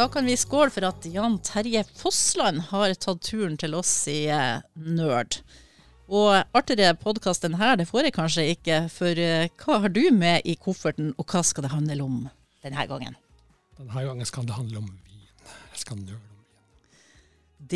Da kan vi skåle for at Jan Terje Fossland har tatt turen til oss i eh, Nerd. Og artigere podkast enn her, det får jeg kanskje ikke. For eh, hva har du med i kofferten, og hva skal det handle om denne gangen? Denne gangen skal det handle om vin. Jeg skal nøle om vin.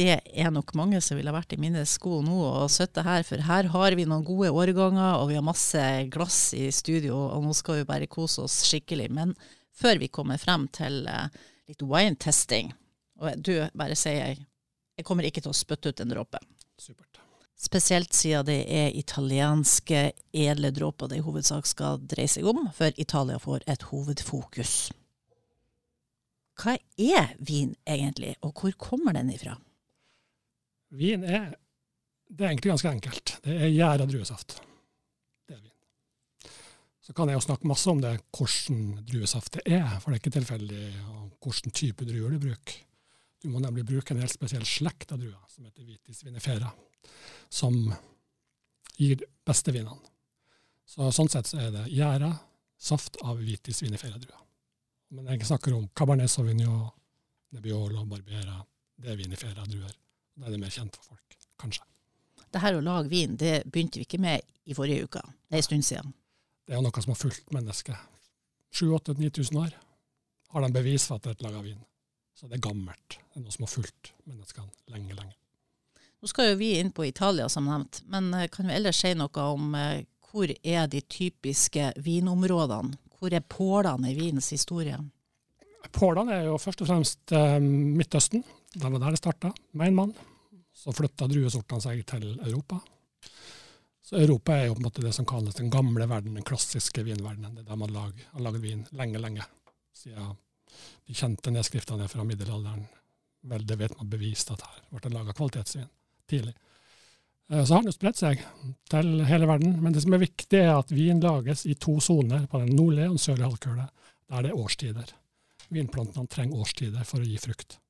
Det er nok mange som ville vært i mine sko nå og sittet her, for her har vi noen gode årganger, og vi har masse glass i studio, og nå skal vi bare kose oss skikkelig. Men før vi kommer frem til eh, litt wine testing, og du bare sier jeg, jeg kommer ikke til å spytte ut en dråpe. Supert. Spesielt siden det er italienske edle dråper det i hovedsak skal dreie seg om, for Italia får et hovedfokus. Hva er vin egentlig, og hvor kommer den ifra? Vin er, det er egentlig ganske enkelt. Det er gjæra druesaft. Så kan jeg jo snakke masse om det, hvordan druesaft det er, for det er ikke tilfeldig hvilken type druer du bruker. Du må nemlig bruke en helt spesiell slekt av druer, som heter vitis vinifera, som gir beste vinene. Så sånn sett så er det gjæra saft av vitis vinifera-druer. Men jeg snakker om cabernet sauvignon, nebbiolo, barbera. Det er vinifera-druer. Da er det mer kjent for folk, kanskje. Det her å lage vin, det begynte vi ikke med i forrige uke. Det er en stund siden. Det er jo noe som har fulgt mennesket. 7000-9000 år har de bevis for at det er et lag av vin. Så det er gammelt. Det er noe som har fulgt menneskene lenge, lenge. Nå skal jo vi inn på Italia, som nevnt. Men eh, kan vi ellers si noe om eh, hvor er de typiske vinområdene? Hvor er pålene i vinens historie? Pålene er jo først og fremst eh, Midtøsten. Det var der det starta, med en mann. Så flytta druesortene seg til Europa. Så Europa er jo på en måte det som kalles den gamle verden, den klassiske vinverdenen. Det er der man har laget vin lenge, lenge. Siden de kjente nedskriftene fra middelalderen. Vel, det vet man bevist at her ble det laga kvalitetsvin tidlig. Eh, Så har den jo spredt seg til hele verden. Men det som er viktig, er at vin lages i to soner, på den nordlige og den sørlige halvkule, der det er årstider. Vinplantene trenger årstider for å gi frukt,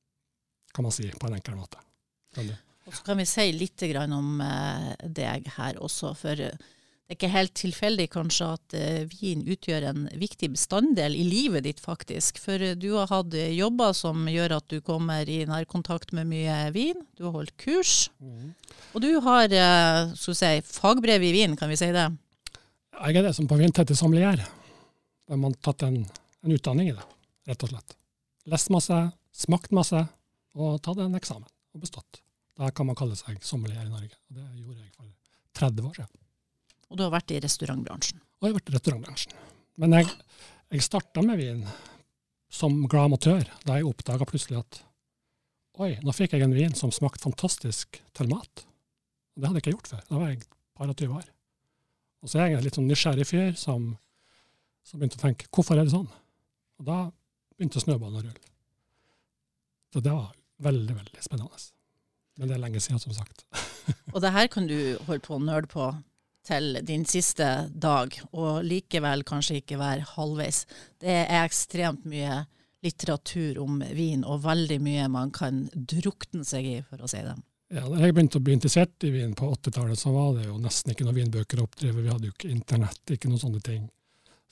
kan man si på en enkel måte. Skjønner du? Og så kan vi si litt grann om eh, deg her også, for eh, det er ikke helt tilfeldig kanskje at eh, vin utgjør en viktig bestanddel i livet ditt, faktisk. For du har hatt jobber som gjør at du kommer i nærkontakt med mye vin. Du har holdt kurs. Og du har skal vi si, fagbrev i vin, kan vi si det? Jeg er det som på vintette sommelier. Da har man tatt en, en utdanning i det, rett og slett. Lest masse, smakt masse, og tatt en eksamen og bestått. Da kan man kalle seg sommelier i Norge. Og det gjorde jeg for 30 år siden. Og du har vært i restaurantbransjen. Og jeg har vært i restaurantbransjen. Men jeg, jeg starta med vin som glad amatør, da jeg oppdaga plutselig at oi, nå fikk jeg en vin som smakte fantastisk til mat. Og det hadde jeg ikke gjort før. Da var jeg par og 20 år. Og så er jeg en litt sånn nysgjerrig fyr som, som begynte å tenke hvorfor er det sånn? Og da begynte snøballen å rulle. Så det var veldig, veldig spennende. Men det er lenge siden, som sagt. Og det her kan du holde på å nøle på til din siste dag, og likevel kanskje ikke være halvveis. Det er ekstremt mye litteratur om vin, og veldig mye man kan drukne seg i, for å si det. Ja, da jeg begynte å bli interessert i vin på 80-tallet, så var det jo nesten ikke noen vinbøker å oppdrive. Vi hadde jo ikke internett, ikke noen sånne ting.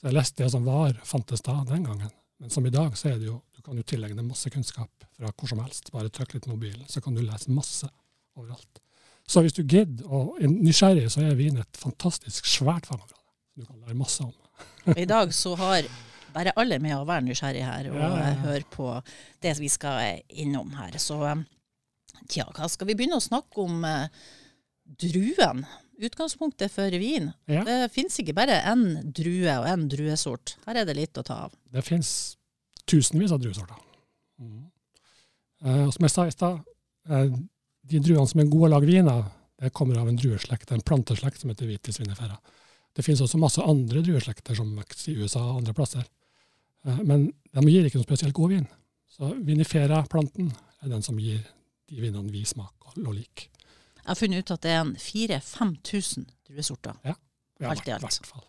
Så jeg leste det som var, fantes da den gangen. Men som i dag, så er det jo, du kan jo tillegge deg masse kunnskap fra hvor som helst. Bare trykk litt mobilen, så kan du lese masse overalt. Så hvis du gidder og er nysgjerrig, så er Wien et fantastisk svært fagområde. Du kan lære masse om. I dag så har bare alle med å være nysgjerrig her og Ja, ja, ja. høre på det vi skal innom her. Så ja, tja, hva skal vi begynne å snakke om eh, druen? Utgangspunktet for vin. Ja. Det finnes ikke bare én drue og én druesort. Her er det litt å ta av. Det finnes tusenvis av druesorter. Eh, og som jeg sa i stad, eh, de druene som er gode å lage vin av, det kommer av en drueslekt, en planteslekt som heter vitis vinifera. Det finnes også masse andre drueslekter som vokser i USA og andre plasser. Eh, men de gir ikke noe spesielt god vin. Så vinifera-planten er den som gir de vinene vi smaker og liker. Jeg har funnet ut at det er en 4000-5000 druesorter. Ja, Alt i alt. hvert fall.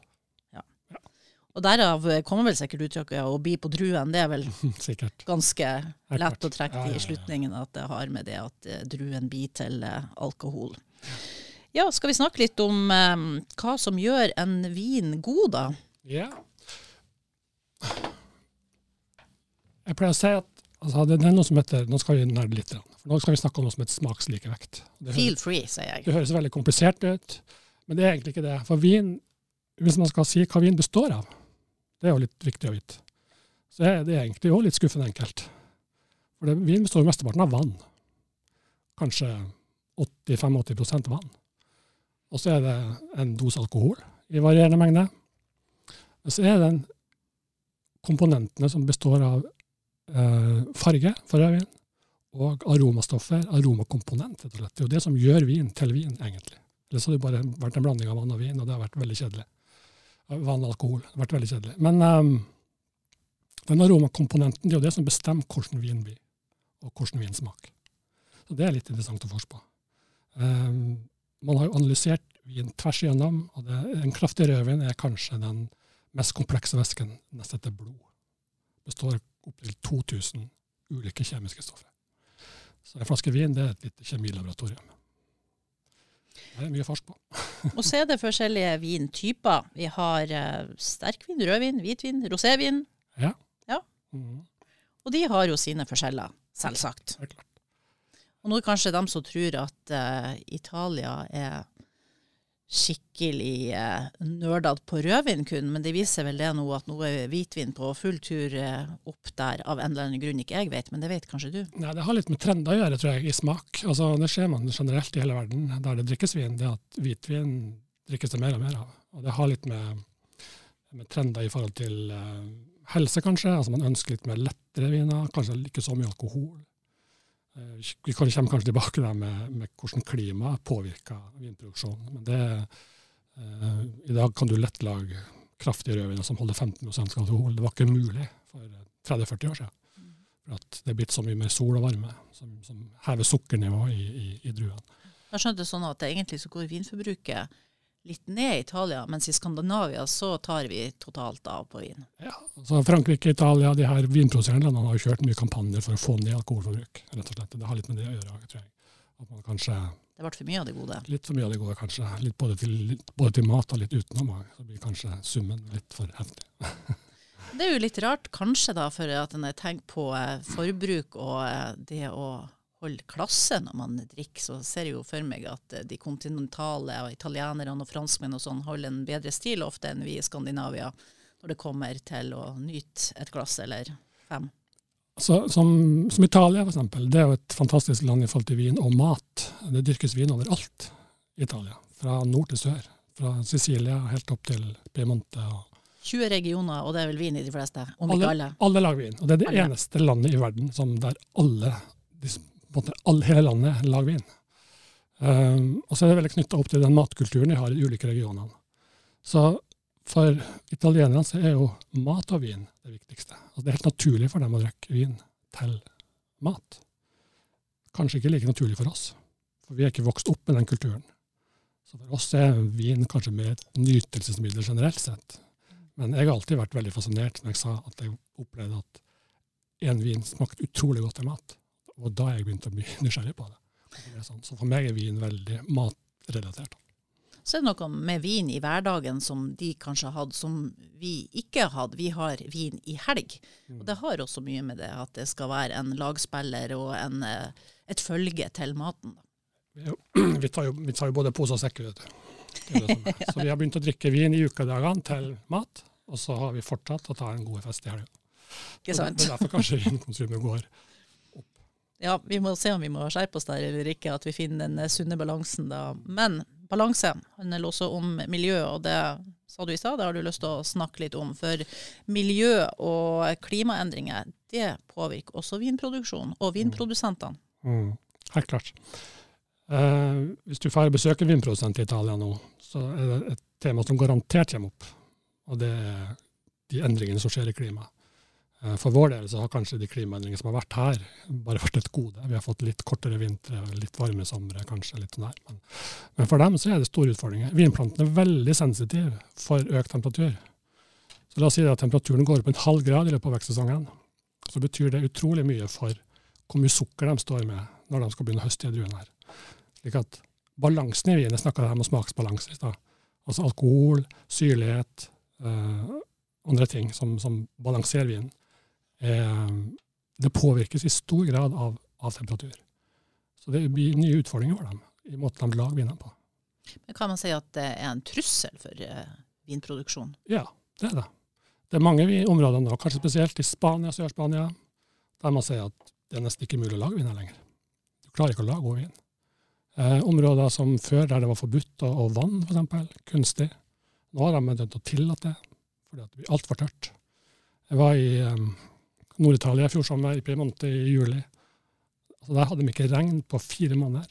Og derav kommer vel sikkert uttrykket 'å bi på druen'. Det er vel ganske lett å trekke Ja, i ja, ja. slutningen at det har med det at eh, druen blir til eh, alkohol. Ja, skal vi snakke litt om eh, hva som gjør en vin god, da? Ja. Jeg pleier å si at, Altså, det, er noe som heter, Nå skal vi nerde litt. For nå skal vi snakke om noe som heter smakslikevekt. Det Feel free, sier jeg. Det høres veldig komplisert ut, men det er egentlig ikke det. For vin, hvis man skal si hva vin består av, det er jo litt viktig å vite, så er det egentlig jo litt skuffende enkelt. For det, vin består jo mesteparten av vann. Kanskje 80-85% vann. Og så er det en dose alkohol i varierende mengde. Men så er det komponentene som består av eh, farge for rødvin og aromastoffer, aromakomponent. Det er jo det som gjør vin til vin, egentlig. Ellers hadde det bare vært en blanding av vann og vin, og det har vært veldig kjedelig. Vann og alkohol. Det har vært veldig kjedelig. Men um, den aromakomponenten det er jo det som bestemmer hvordan vin blir, og hvordan vin smaker. Så det er litt interessant å forske på. Um, man har jo analysert vin tvers igjennom, og det, en kraftig rødvin er kanskje den mest komplekse væsken nest etter blod. Består opptil 2000 ulike kjemiske stoffer. Så en flaske vin det er et lite kjemilaboratorium. Det er mye forsk på. og så er det forskjellige vintyper. Vi har uh, sterkvin, rødvin, hvitvin, rosévin. Ja. ja. Mm. Og de har jo sine forskjeller, selvsagt. Det er klart. Og nå er det kanskje dem som tror at uh, Italia er skikkelig eh, nerdete på rødvin kun, men det viser vel det nå at nå er hvitvin på full tur eh, opp der av en eller annen grunn ikke jeg vet, men det vet kanskje du? Nei, Det har litt med trender å gjøre, tror jeg, i smak. Altså, Det ser man generelt i hele verden der det drikkes vin. Det at hvitvin drikkes det mer og mer av. Og det har litt med, med trender i forhold til eh, helse, kanskje. Altså Man ønsker litt mer lettere viner, kanskje ikke så mye alkohol. Eh, vi kommer kanskje tilbake der med, med hvordan klimaet påvirker vinproduksjonen. Men det, eh, I dag kan du lett lage kraftige rødviner som holder 15% alkohol. Det var ikke mulig for 30-40 år siden. For at det er blitt så mye mer sol og varme som, som hever sukkernivået i, i, i druene. Jeg skjønte sånn at det egentlig så går vinforbruket litt ned i Italia, mens i Skandinavia så tar vi totalt av på vin. Ja, så Frankrike, Italia, de her vinproduserende har jo kjørt mye kampanjer for å få ned alkoholforbruk. rett og slett. Det har litt med det å gjøre, tror jeg. At man kanskje... Det ble for mye av det gode? Litt for mye av det gode, kanskje. Litt både, til, litt, både til mat og litt utenom. Så blir kanskje summen litt for heftig. det er jo litt rart kanskje, da, for at en tenkt på eh, forbruk og eh, det å holde klasse når man drikker, så ser jeg jo for meg at eh, de kontinentale og italienerne og franskmenn og sånn holder en bedre stil ofte enn vi i Skandinavia når det kommer til å nyte et glass eller fem. Så, som, som, Italia, eksempel. Det er jo et fantastisk land i forhold til vin og mat. Det dyrkes vin overalt i Italia. Fra nord til sør. Fra Sicilia helt opp til Piemonte. 20 regioner, og det er vel vin i de fleste? Om alle, ikke alle? Alle lager vin. Og det er det alle. eneste landet i verden som der alle de på en måte all, hele landet lager vin. Um, og så er det veldig knytta opp til den matkulturen de har i de ulike regionene. Så for italienerne så er jo mat og vin det viktigste. Altså det er helt naturlig for dem å drikke vin til mat. Kanskje ikke like naturlig for oss, for vi er ikke vokst opp med den kulturen. Så for oss er vin kanskje mer et nytelsesmiddel generelt sett. Men jeg har alltid vært veldig fascinert når jeg sa at jeg opplevde at en vin smakte utrolig godt til mat. Og da jeg begynt å bli nysgjerrig på det. det. Så for meg er vin veldig matrelatert. Så er det noe med vin i hverdagen som de kanskje har hatt, som vi ikke har hatt. Vi har vin i helg. Og det har også mye med det at det skal være en lagspiller og en, eh, et følge til maten. Vi tar, jo, vi tar jo både pose og sekk, vet du. Så vi har begynt å drikke vin i ukedagene til mat, og så har vi fortsatt å ta en god fest i helga. Ikke sant? Det er derfor kanskje vinkonsumet går ja, vi må se om vi må skjerpe oss der eller ikke, at vi finner den sunne balansen da. Men balanse handler også om miljø, og det sa du i stad, det har du lyst til å snakke litt om. For miljø og klimaendringer, det påvirker også vinproduksjon og vinprodusentene. Mm. Helt klart. Eh, hvis du får besøke en vinprodusent i Italia nå, så er det et tema som garantert kommer opp. Og det er de endringene som skjer i klimaet. Eh, for vår del så har kanskje de klimaendringene som har vært her, bare vært et gode. Vi har fått litt kortere vintre, litt varme somre, kanskje litt sånn her. Men, men, for dem så er det store utfordringer. Vinplantene er veldig sensitive for økt temperatur. Så la oss si at temperaturen går opp en halv grad i løpet av vekstsesongen. Så betyr det utrolig mye for hvor mye sukker de står med når de skal begynne å høste i druene her. Slik at balansen i vinen, jeg snakka om smaksbalanse i stad. Altså alkohol, syrlighet, eh, andre ting som, som balanserer vinen det påvirkes i stor grad av, av temperatur. Så det blir nye utfordringer for dem i måten de lager vinene på. Men Kan man si at det er en trussel for uh, vinproduksjon? Ja, det er det. Det er mange områder nå, kanskje spesielt i Spania, Sør-Spania, der man sier at det er nesten ikke mulig å lage vin her lenger. Du klarer ikke å lage god vin. Eh, områder som før, der det var forbudt å, å vann, f.eks., kunstig. Nå har de begynt å tillate det, fordi det blir altfor tørt. Jeg var i um, Nord-Italia i fjor sommer, i Piemonte i juli. Altså, der hadde de ikke regn på fire måneder.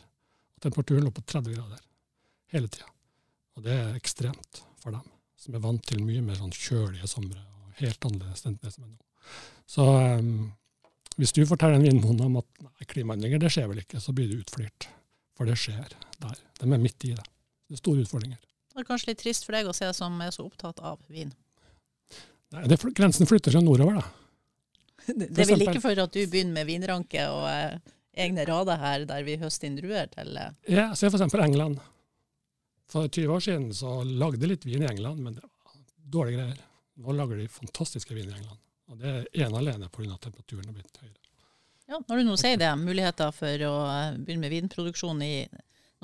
Temperaturen lå på 30 grader hele tida. Og det er ekstremt for dem, som er vant til mye mer sånn kjølige somre. og Helt annerledes enn det som er nå. Så um, hvis du forteller en vinbonde om at nei, klimaendringer det skjer vel ikke, så blir du utflirt. For det skjer der. De er midt i det. Det er store utfordringer. Det er kanskje litt trist for deg å se som er så opptatt av vin? Nei, det, Grensen flytter seg nordover, da. det, det vil ikke for at du begynner med vinranke og eh, egne rader her der vi høster inn druer til eh. Ja, se f.eks. England. For 20 år siden så lagde de litt vin i England, men det var dårlige greier. Nå lager de fantastiske vin i England. Og det er ene alene pga. temperaturen har blitt høyere. Ja, når du nå sier det, muligheter for å eh, begynne med vinproduksjon i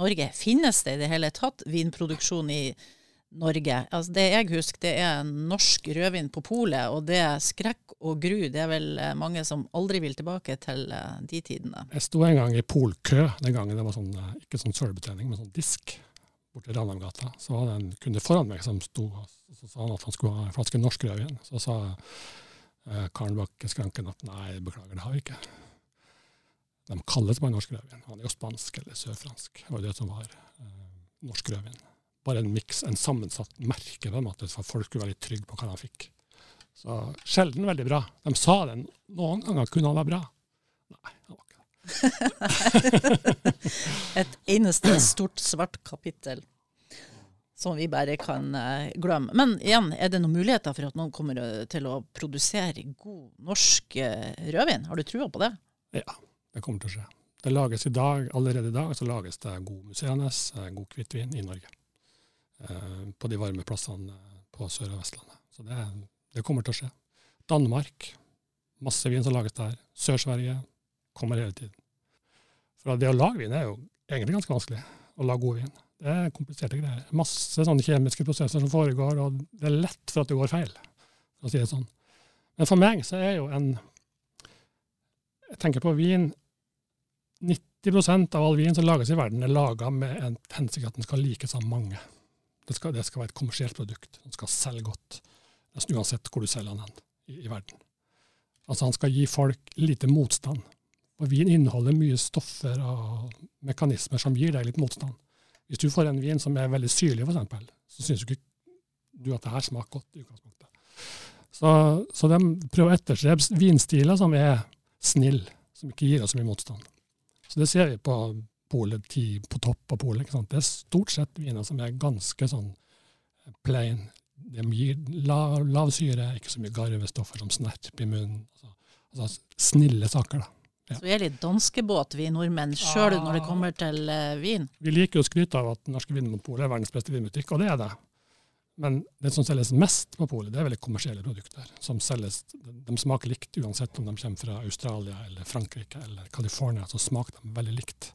Norge. Finnes det i det hele tatt vinproduksjon i Norge? Altså det jeg husker, det er norsk rødvin på polet, og det skrekk og gru. Det er vel eh, mange som aldri vil tilbake til eh, de tidene. Jeg sto en gang i polkø den gangen det var sånn, ikke sånn sølvbetjening, men sånn disk borti Ranheimgata. Så var det en kunde foran meg som sto og sa han at han skulle ha en flaske norsk rødvin. Så sa eh, karen bak skranken at nei, beklager, det har vi ikke. De kalles bare norsk rødvin. Han er jo spansk eller sørfransk. Det var det som var eh, norsk rødvin. Bare en miks, en sammensatt merke på en måte, for folk skulle være litt trygge på hva de fikk. Så sjelden veldig bra. De sa det noen ganger kunne han være bra. Nei, han var ikke det. Et eneste stort, svart kapittel som vi bare kan uh, glemme. Men igjen, er det noen muligheter for at noen kommer til å produsere god norsk uh, rødvin? Har du trua på det? Ja, det kommer til å skje. Det lages i dag, Allerede i dag så lages det god musserende, eh, god hvitvin i Norge. Eh, på de varme plassene på Sør- og Vestlandet. Så det, det, kommer til å skje. Danmark, masse vin som lages der. Sør-Sverige kommer hele tiden. For det å lage vin er jo egentlig ganske vanskelig. Å lage god vin. Det er kompliserte greier. Masse sånne kjemiske prosesser som foregår, og det er lett for at det går feil, for å si det sånn. Men for meg så er jo en Jeg tenker på vin 90% av all vin som lages i verden, er laga med en hensikt at den skal likes av mange. Det skal, det skal, være et kommersielt produkt. Den skal selge godt, nesten uansett hvor du selger den i, i, verden. Altså Han skal gi folk lite motstand. Og Vin inneholder mye stoffer og mekanismer som gir deg litt motstand. Hvis du får en vin som er veldig syrlig, f.eks., så syns du ikke du at det her smaker godt. i utgangspunktet. Så, så de prøver å etterstrebe vinstiler som er snille, som ikke gir oss så mye motstand. Så det ser vi på polet på topp av polet. Det er stort sett viner som er ganske sånn eh, plain. De gir lav, lav syre, ikke så mye garvestoffer som snerp i munnen. Altså, altså snille saker, da. Ja. Så vi er litt danskebåt, vi nordmenn, sjøl når det kommer til uh, vin? Vi liker jo å skryte av at Norske Vinmonopolet er verdens beste vinbutikk, og det er det. Men det som selges mest på polet, det er veldig kommersielle produkter. som selges, De smaker likt uansett om de kommer fra Australia eller Frankrike eller California. Så smaker de veldig likt.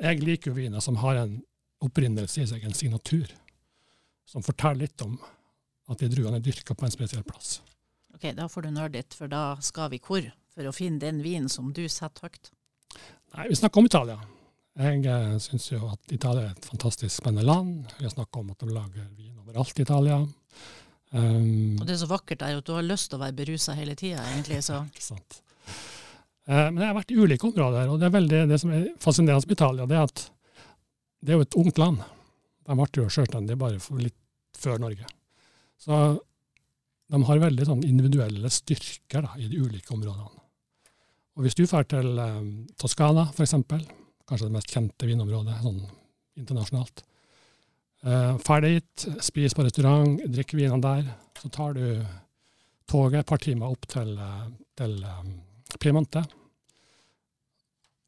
Jeg liker jo viner som har en opprinnelse i seg, en signatur. Som forteller litt om at de druene er dyrka på en spesiell plass. Ok, Da får du nerdet, for da skal vi hvor? For å finne den vinen som du setter høyt? Nei, Vi snakker om Italia. Jeg eh, syns jo at Italia er et fantastisk spennende land. Vi har snakka om at de lager vin overalt i Italia. Um, og det er så vakkert der at du har lyst til å være berusa hele tida, egentlig. Så. Ikke sant. Uh, men jeg har vært i ulike områder, og det, er veldig, det som er fascinerende med Italia, det er at det er jo et ungt land. De ble jo selvstendige bare litt før Norge. Så de har veldig sånn individuelle styrker da, i de ulike områdene. Og Hvis du drar til eh, Toskana, f.eks., kanskje det mest kjente vinområdet sånn internasjonalt. eh, Ferdig dit, spis på restaurant, drikk vinene der. Så tar du toget et par timer opp til, eh, til um, Piemonte.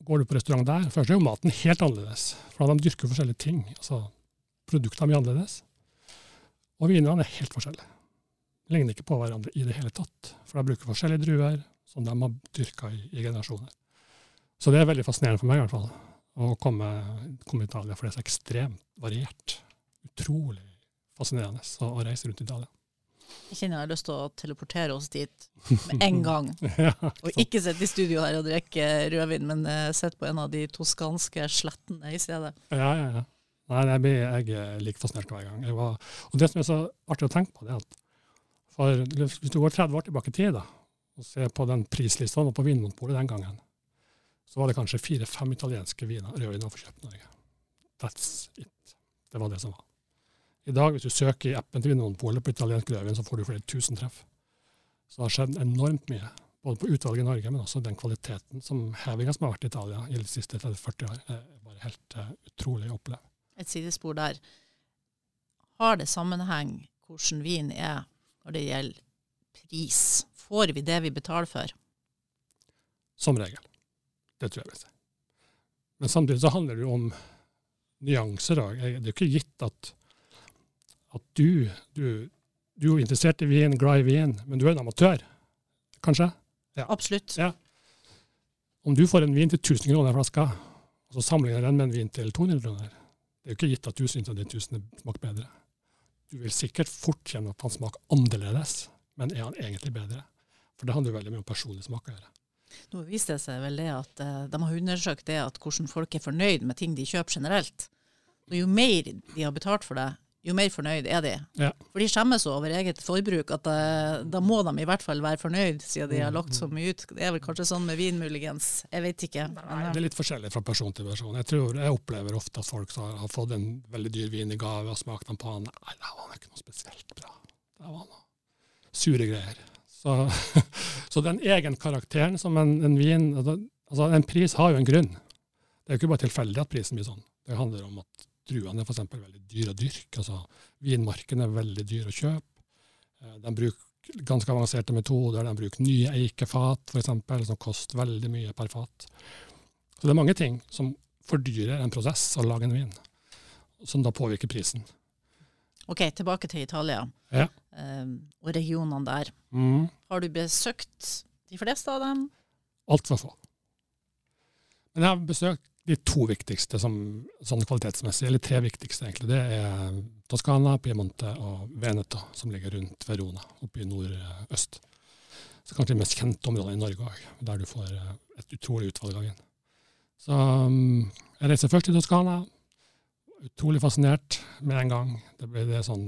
Går du på restaurant der, først er jo maten helt annerledes. For de dyrker forskjellige ting. altså Produktene blir annerledes. Og vinene er helt forskjellige. Ligner ikke på hverandre i det hele tatt. For de bruker forskjellige druer, som de har dyrka i, i, generasjoner. Så det er veldig fascinerende for meg i hvert fall, å komme, komme til Italia, for det er så ekstremt variert. Utrolig fascinerende å reise rundt i Italia. Jeg kjenner jeg har lyst til å teleportere oss dit med en gang. ja, og ikke sitte i studio her og drikke rødvin, men uh, sitte på en av de toskanske slettene i stedet. Ja, ja, ja. Nei, jeg, blir, jeg er like fascinert hver gang. Var, og det som er så artig å tenke på, det er at for, hvis du går 30 år tilbake i tid da, og ser på den prislista på Vinmonopolet den gangen, så var det kanskje fire-fem italienske viner, rødviner å få kjøpt i Norge. That's it. Det var det som var. I dag, hvis du søker i appen til Vinmonopolet på italiensk rødvin, så får du flere tusen treff. Så det har skjedd enormt mye, både på utvalget i Norge, men også den kvaliteten som hevinga som har vært i Italia i de siste 30-40 år, er bare helt uh, utrolig å oppleve et sidespor der. Har det sammenheng hvordan vin er når det gjelder pris? Får vi det vi betaler for? Som regel. Det tror jeg vil si. Men samtidig så handler det jo om nyanser òg. Det er jo ikke gitt at, at du, du, du, er interessert i vin, glad i vin, men du er en amatør, kanskje? Ja. Absolutt. Ja. Om du får en vin til 1000 kroner flaska, og så sammenligner den med en vin til 200 kroner, det er jo ikke gitt at du syns at de tusene smaker bedre. Du vil sikkert fort kjenne at han smaker annerledes, men er han egentlig bedre? For det handler jo veldig mye om personlig smak å gjøre. Nå viser det seg vel det at uh, De har undersøkt det at hvordan folk er fornøyd med ting de kjøper generelt. Og jo mer de har betalt for det, jo mer fornøyd er de. Ja. For de skjemmes over eget forbruk. at da, eh, da må de i hvert fall være fornøyd, siden de har mm, lagt så mye ut. Det er vel kanskje sånn med vin, muligens. Jeg vet ikke. Nei, det er litt forskjellig fra person til person. Jeg tror jeg opplever ofte at folk har fått en veldig dyr vin i gave og smakt den på den. Nei, det var ikke noe spesielt bra. Det var noe sure greier. Så, så den karakteren som en, en vin altså, altså En pris har jo en grunn. Det er jo ikke bare tilfeldig at prisen blir sånn. Det handler om at druene er f.eks. veldig dyre å dyrke. altså Vinmarken er veldig dyr å kjøpe. Eh, de bruker ganske avanserte metoder. De bruker nye eikefat eksempel, som koster veldig mye per fat. Så det er mange ting som fordyrer en prosess å lage en vin, som da påvirker prisen. Ok, tilbake til Italia ja. um, og regionene der. Mm. Har du besøkt de fleste av dem? Altfor få. Men jeg har besøkt de to viktigste som, sånn kvalitetsmessig, eller tre viktigste egentlig, det er Toskana, Piemonte og Veneto, som ligger rundt Verona, oppe i nordøst. Så kanskje de mest kjente områdene i Norge òg, der du får eh, et utrolig utvalg av vin. Så um, jeg reiser først til Toskana. Utrolig fascinert med en gang. Det ble det sånn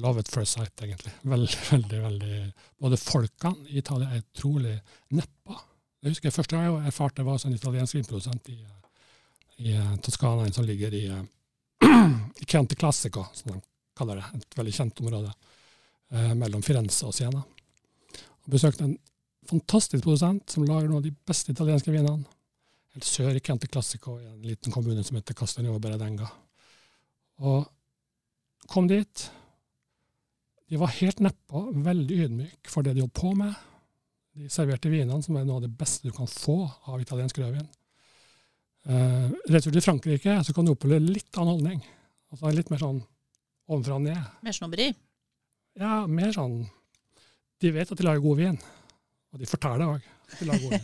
love at first sight, egentlig. Veldig, veldig, veldig Både folkene i Italia er utrolig neppa. Jeg husker Første gang jeg erfarte var en italiensk vinprodusent i i Toskana, Toskana, som ligger i, uh, i Chianti Classico, som de kaller det. Et veldig kjent område eh, mellom Firenze og Siena. Og besøkte en fantastisk produsent som lager noen av de beste italienske vinene. Helt sør i Chianti Classico, i en liten kommune som heter Castagno Beredenga. Og kom dit. De var helt nedpå, veldig ydmyke for det de holdt på med. De serverte vinene, som er noe av det beste du kan få av italiensk rødvin. Uh, retur til Frankrike, så kan du oppleve litt annen holdning. Altså Litt mer sånn ovenfra og ned. Mer snobberi? Ja, mer sånn De vet at de lager god vin, og de forteller òg at de lager god vin.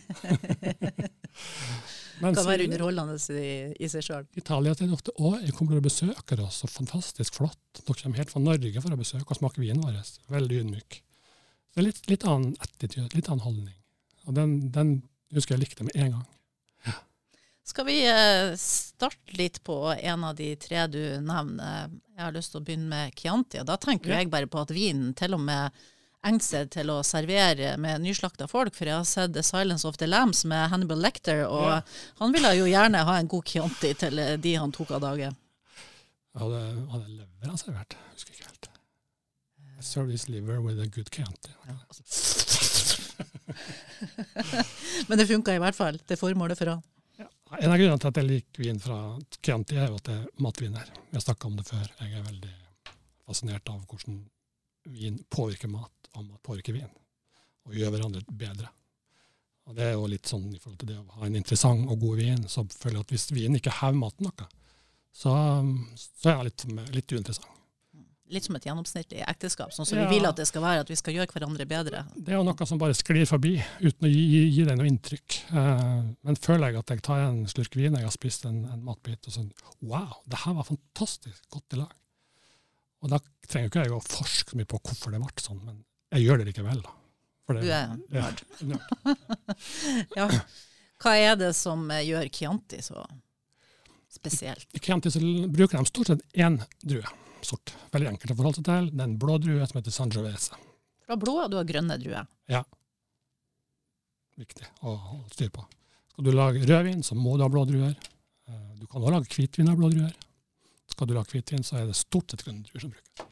det kan være underholdende i, i seg sjøl. Italia sier ofte å, jeg kommer og besøkere, så fantastisk flott. Dere kommer helt fra Norge for å besøke og smake vinen vår. Veldig ydmyk. Er litt, litt annen attitude, litt annen holdning. Og den, den husker jeg likte med en gang. Skal vi eh, starte litt på en av de tre du nevner? Jeg har lyst til å begynne med Chianti. Da tenker ja. jeg bare på at vinen til og med egner seg til å servere med nyslakta folk. For jeg har sett The Silence of the Lambs med Hannibal Lecter, og ja. han ville jo gjerne ha en god Chianti til eh, de han tok av dage. Hadde, hadde lever han servert? Husker ikke helt. Service liver with a good Chianti. Ja. Men det funka i hvert fall. Det formålet for han. En av grunnene til at jeg liker vin fra Chianti, er jo at det er matviner. Vi har snakka om det før. Jeg er veldig fascinert av hvordan vin påvirker mat, og mat påvirker vin. Og gjør hverandre bedre. Og Det er jo litt sånn i forhold til det å ha en interessant og god vin. så føler jeg at Hvis vinen ikke hever maten noe, så, så er den litt, litt uinteressant. Litt som et gjennomsnittlig ekteskap, sånn som Ja. vi vil at det skal være, at vi skal gjøre hverandre bedre. Det er jo noe som bare sklir forbi, uten å gi, gi, deg noe inntrykk. Eh, men føler jeg at jeg tar en slurk vin, jeg har spist en, en matbit, og sånn Wow, det her var fantastisk godt i lag. Og da trenger ikke jeg å forske så mye på hvorfor det ble sånn, men jeg gjør det likevel. da. For det- Du er nerd. Ja. Ja. Hva er det som eh, gjør Chianti så spesielt? I Chianti så bruker de stort sett én druesort. Veldig enkelt å forholde seg til. Det er en blå drue som heter Sangiovese. Du har blå og du har grønne druer. Viktig å holde styr på. Skal du lage rødvin, så må du ha blå druer. Eh, Du kan også lage hvitvin av blå druer. Skal du lage hvitvin, så er det stort sett grønne druer som brukes.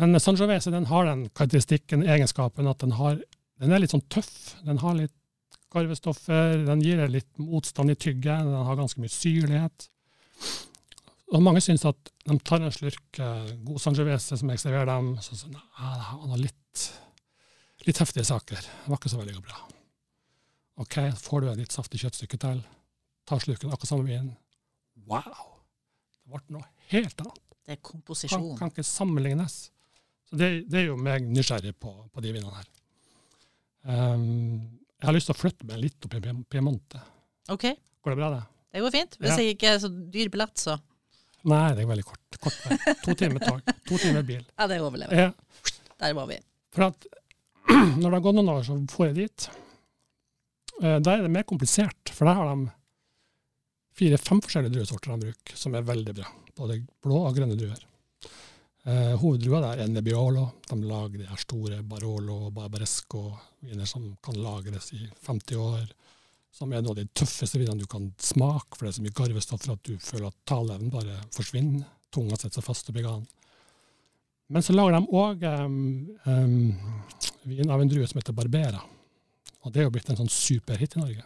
Men Sangiovese den har den karakteristikken, egenskapen, at den, har, den er litt sånn tøff. Den har litt garvestoffer, den gir deg litt motstand i tygget, den har ganske mye syrlighet. Og mange syns at de tar en slurk eh, god Sangiovese som jeg serverer dem, så sånn, ja, han har litt, litt heftige saker. Det var ikke så veldig bra. OK, får du et litt saftig kjøttstykke til, tar slurken akkurat samme vin. Wow! Det ble noe helt annet. Det er Kan, komposisjon. kan ikke sammenlignes. Så det, det er jo meg nysgjerrig på, på de vinene her. Um, jeg har lyst til å flytte meg litt opp i Piemonte. OK, Går det bra, det? det går fint. Hvis Ja. jeg ikke er så dyr billett, så Nei, det er veldig kort. kort vei. To timer tog. To timer bil. Ja, det overlever. Ja, Der var vi. for at når det har gått noen år, så får jeg dit. da Der er det mer komplisert, for der har de fire-fem forskjellige druesorter de bruker, som er veldig bra. Både blå og grønne druer. Eh, hoveddrua der er Nebbiolo. De lager de her store Barolo og Barbaresco-viner som kan lagres i 50 år. Som er noe av de tøffeste vinene du kan smake, for det er så mye garvestoffer at du føler at taleevnen bare forsvinner. Tunga setter seg fast oppi ganen. Men så lager de òg vin av en drue som heter Barbera. Og det er jo blitt en sånn superhit i Norge.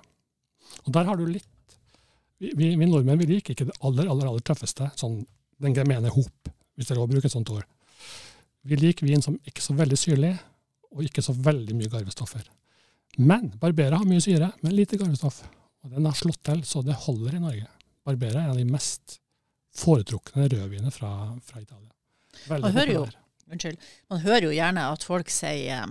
Og der har du litt Vi, vi, vi nordmenn vi liker ikke det aller, aller, aller tøffeste, sånn den gemene hop, hvis dere også bruker et sånt ord. Vi liker vin som ikke er så veldig syrlig, og ikke så veldig mye garvestoffer. Men Barbera har mye syre, men lite garvestoff. Og den har slått til, så det holder i Norge. Barbera er en av de mest foretrukne rødvinene fra, fra Italia. Veldig Man hører jo- Unnskyld. Man hører jo gjerne at folk sier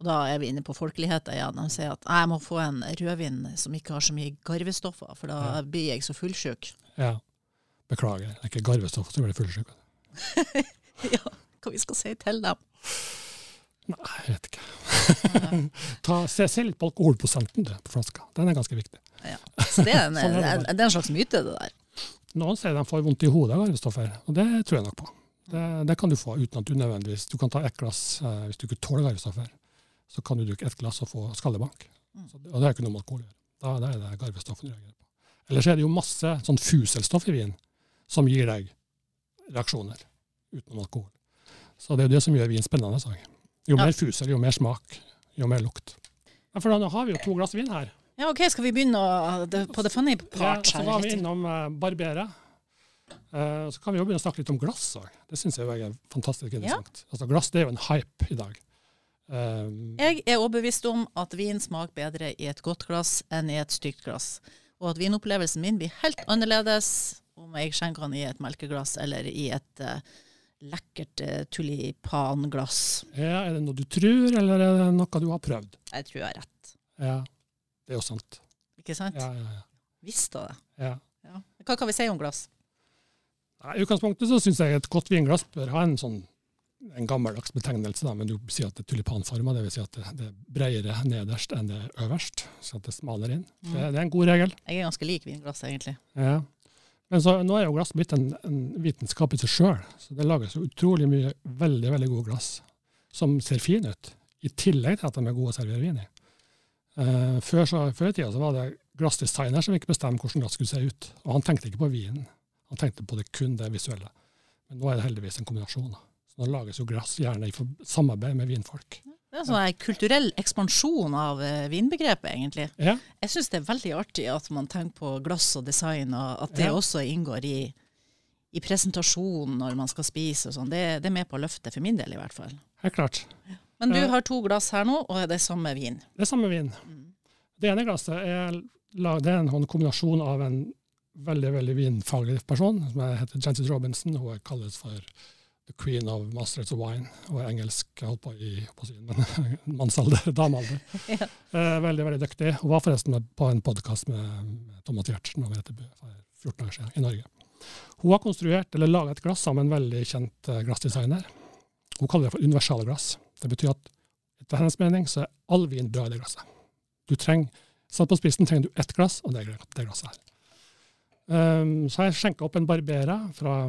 og da er vi inne på folkeligheten igjen. De sier at jeg må få en rødvin som ikke har så mye garvestoffer, for da Ja. blir jeg så fullsjuk. Ja. Beklager, det er ikke garvestoff som blir fullsjuk. ja, hva vi skal si til dem? Nei, jeg vet ikke. Ta, se, se litt på alkoholprosenten på flaska. Den er ganske viktig. Ja. Så det er, en, Sånn er det det er en slags myte, det der. Noen sier de får vondt i hodet av garvestoffer, og det tror jeg nok på. Det, det kan du få uten at du nødvendigvis Du kan ta ett glass eh, hvis du ikke tåler garvestoffer. Så kan du drikke ett glass og få skallebank. Mm. Så, og det er ikke noe med alkohol å gjøre. Da, da er det garvestoffen du reagerer på. Ellers er det jo masse sånn fuselstoff i vin som gir deg reaksjoner utenom alkohol. Så det er jo det som gjør vin spennende. Så. Jo Ja. mer fusel, jo mer smak, jo mer lukt. Ja, for nå har vi jo to glass vin her. Ja, OK, skal vi begynne å, det, på the funny Ja, så var vi innom uh, Barbera. Eh, så kan vi jo begynne å snakke litt om glass òg. Det syns jeg er fantastisk interessant. Altså, glass det er jo en hype i dag. Um, Jeg er overbevist om at vin smaker bedre i et godt glass enn i et stygt glass. Og at vinopplevelsen min blir helt annerledes om jeg skjenker den i et melkeglass eller i et eh, lekkert uh, tulipanglass. ja, er det noe du tror, eller er det noe du har prøvd? Jeg tror jeg har rett. Ja, det er jo sant. Ikke sant? Ja, ja, ja. Visste det. ja. Ja. Hva kan vi si om glass? Nei, I utgangspunktet så syns jeg et godt vinglass bør ha en sånn en gammeldags betegnelse, da, men du sier at det er tulipanforma, dvs. Si at det, det er bredere nederst enn det er øverst, så at det smaler inn. Det, det er en god regel. Jeg er ganske lik vinglass, egentlig. Ja. Men så, nå er jo glass blitt en, en vitenskap i seg sjøl. Så det lages utrolig mye veldig veldig gode glass som ser fine ut, i tillegg til at de er gode å servere vin i. Uh, før, så, før i tida så var det glassdesigner som ikke bestemte hvordan glass skulle se ut. Og han tenkte ikke på vinen, han tenkte på det kun det visuelle. Men nå er det heldigvis en kombinasjon. Så nå lages jo glass gjerne i samarbeid med vinfolk. Det er en sånn kulturell ekspansjon av eh, vinbegrepet, egentlig. Ja, Jeg syns det er veldig artig at man tenker på glass og design, og at det Ja. også inngår i, i presentasjonen når man skal spise og sånn. Det, det er med på å løfte, for min del i hvert fall. helt klart. Men du har to glass her nå, og det er samme vin. Det er samme vin. Det ene glasset er, det er en sånn kombinasjon av en veldig veldig vinfaglig person, som er- heter Jancis Robinson. Hun kalles for the queen of masters of wine, og engelsk, jeg holdt på i på å men mannsalder, damealder. Ja. Eh, veldig, veldig dyktig. Hun var forresten på en podkast med, med Thomas Giertsen og for 14 år siden i Norge. Hun har konstruert, eller laga et glass sammen med en veldig kjent eh, glassdesigner. Hun kaller det for universalglass. Det betyr at etter hennes mening så er all vin bra i det glasset. Du trenger, Satt på spissen trenger du ett glass, og det er det glasset her. Um, så har jeg skjenka opp en Barbera fra,